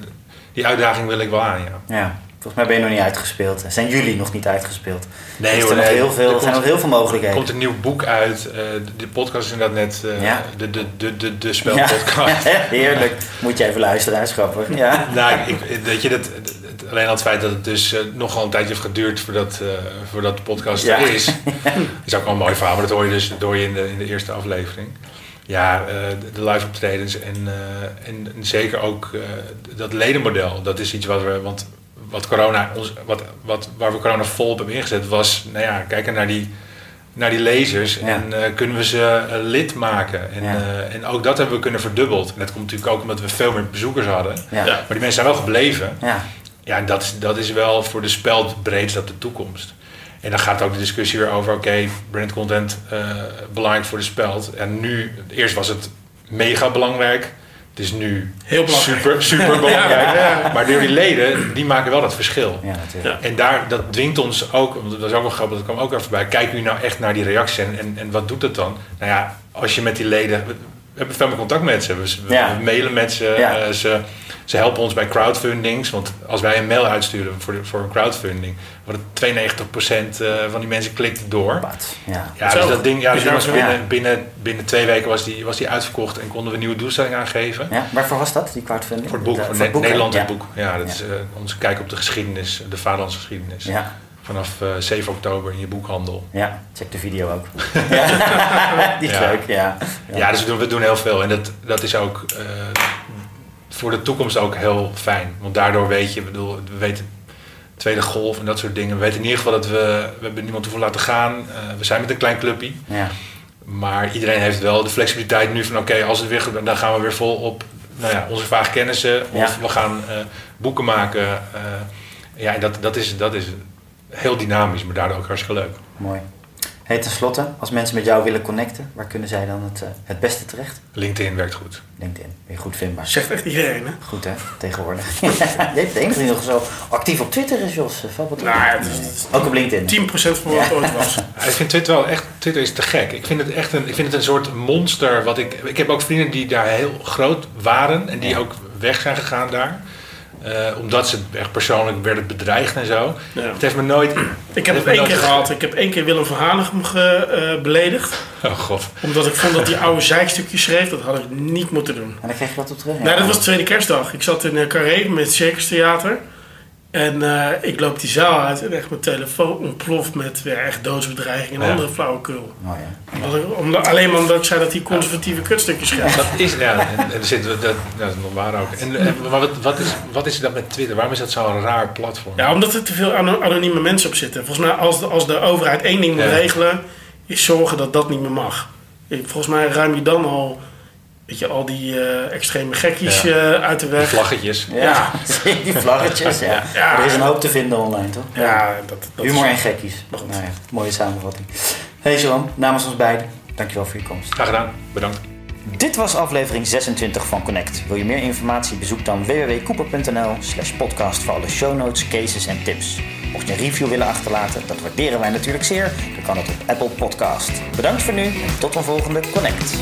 die uitdaging wil ik wel aan, ja. Volgens mij ben je nog niet uitgespeeld. Zijn jullie nog niet uitgespeeld? Nee er hoor, nee. heel veel, Er er zijn komt- nog heel veel Er mogelijkheden. komt een nieuw boek uit. eh, de, podcast is inderdaad net eh, Ja. de, de, de, de, de Ja. spelpodcast. Heerlijk. Moet je even luisteren, is grappig. Ja. nou, ik, weet je, dat, alleen al het feit dat het dus eh, nogal een tijdje heeft geduurd voordat, eh, voordat de podcast Ja. er is. is ook wel een mooi verhaal, maar dat hoor je dus dat hoor je in, de, in de eerste aflevering. Ja, eh, de- live optredens en, eh, en, zeker ook eh, dat ledenmodel. Dat is iets wat we, want wat corona, ons, wat, wat, waar we corona vol op hebben ingezet was, nou ja, kijken naar die, naar die lezers Ja. en eh, kunnen we ze eh, lid maken. En, Ja. eh, en ook dat hebben we kunnen verdubbeld. En dat komt natuurlijk ook omdat we veel meer bezoekers hadden. Ja. Ja. Maar die mensen zijn wel gebleven. Ja. Ja, en dat is, dat is wel voor de speld breed dat de toekomst. En dan gaat ook de discussie weer over, oké, brand content eh, belangrijk voor de speld. En nu, eerst was het mega belangrijk. Het is nu Heel belangrijk. super, super belangrijk. Ja, ja. Maar door die leden, die maken wel dat verschil. Ja, natuurlijk. Ja. En daar, dat dwingt ons ook, want dat was ook wel grappig, dat kwam ook even voorbij. Kijken jullie nou echt naar die reacties en, en, en wat doet dat dan? Nou ja, als je met die leden, we, hebben veel meer contact met ze. We, we- Ja. mailen met ze, Ja. eh, ze, ze helpen ons bij crowdfundings. Want als wij een mail uitsturen voor, de- voor een crowdfunding, wordt het 92% eh, van die mensen klikt door. Wat? Ja. Ja, dus dat ding, ja, dus was binnen, Ja. binnen, binnen twee weken was die, was die uitverkocht en konden we een nieuwe doelstelling aangeven. ja. Waarvoor was dat, die crowdfunding? Voor het boek, De- voor het boek? Nederland ja. het boek. Ja, dat is eh, onze kijk op de geschiedenis, de vaderlandse geschiedenis. Ja. Vanaf eh, 7 oktober in je boekhandel. Ja, check de video ook. ja. Die is Ja. leuk, ja. Ja, dus we doen, we doen heel veel. En dat, dat is ook eh, voor de toekomst ook heel fijn. Want daardoor weet je, bedoel, we weten tweede golf en dat soort dingen. We weten in ieder geval dat we, we hebben niemand hoeven laten gaan. Eh, we zijn met een klein clubje. ja. Maar iedereen heeft wel de flexibiliteit nu van oké, als het weer gebeurt, dan gaan we weer vol op nou ja, onze vage kennissen. Of Ja. we gaan eh, boeken maken. eh, ja, en dat, dat, is, dat is heel dynamisch, maar daardoor ook hartstikke leuk. Mooi. Hey, ten slotte, als mensen met jou willen connecten, waar kunnen zij dan het, eh, het beste terecht? LinkedIn werkt goed. LinkedIn, je goed vindbaar. Zegt echt iedereen, hè? Goed hè, tegenwoordig. je bent de enige die nog zo actief op Twitter is, Jos. Eh, wat. Nou ja, het is Ook op LinkedIn. 10% van wat ooit was. Ja, ik vind Twitter wel echt, Twitter is te gek. Ik vind het echt een, ik vind het een soort monster. Wat ik, ik heb ook vrienden die daar heel groot waren en die Ja. ook weg zijn gegaan daar. Eh, omdat ze echt persoonlijk werden bedreigd en zo. Ja. Het heeft me nooit. Ik heb het één keer ge- gehad. Ik heb één keer Willem van Hanegem ge, eh, beledigd. Oh god. Omdat ik vond dat hij oude zeikstukjes schreef. Dat had ik niet moeten doen. En dan krijg je wat op terug. Nee, dat was de tweede kerstdag. Ik zat in uh, Carré met het Circus Theater. En eh, ik loop die zaal uit en echt mijn telefoon ontploft met weer echt doodsbedreiging en Ja. andere flauwekul. Omdat ik- omdat- alleen maar omdat ik zei dat hij conservatieve kutstukjes schreef. Dat is, ja, en, en er zit, dat, dat is nog waar ook. En, en maar wat, wat, is, wat is dat met Twitter? Waarom is dat zo'n raar platform? Ja, omdat er te veel ano- anonieme mensen op zitten. Volgens mij, als de, als de overheid één ding moet Ja. regelen, is zorgen dat dat niet meer mag. Volgens mij ruim je dan al, weet je, al die eh, extreme gekkies Ja. eh, uit de weg. vlaggetjes. Ja, die vlaggetjes, ja. Er is een hoop te vinden online, toch? Ja, dat, dat Humor is- en gekkies. Nou ja, mooie samenvatting. Hey Jerome, namens ons beiden, dankjewel voor je komst. Graag gedaan. Bedankt. Dit was aflevering 26 van Connect. Wil je meer informatie? Bezoek dan www.cooper.nl slash podcast voor alle show notes, cases en tips. Mocht je een review willen achterlaten, dat waarderen wij natuurlijk zeer. Dan kan het op Apple Podcast. Bedankt voor nu en tot een volgende Connect.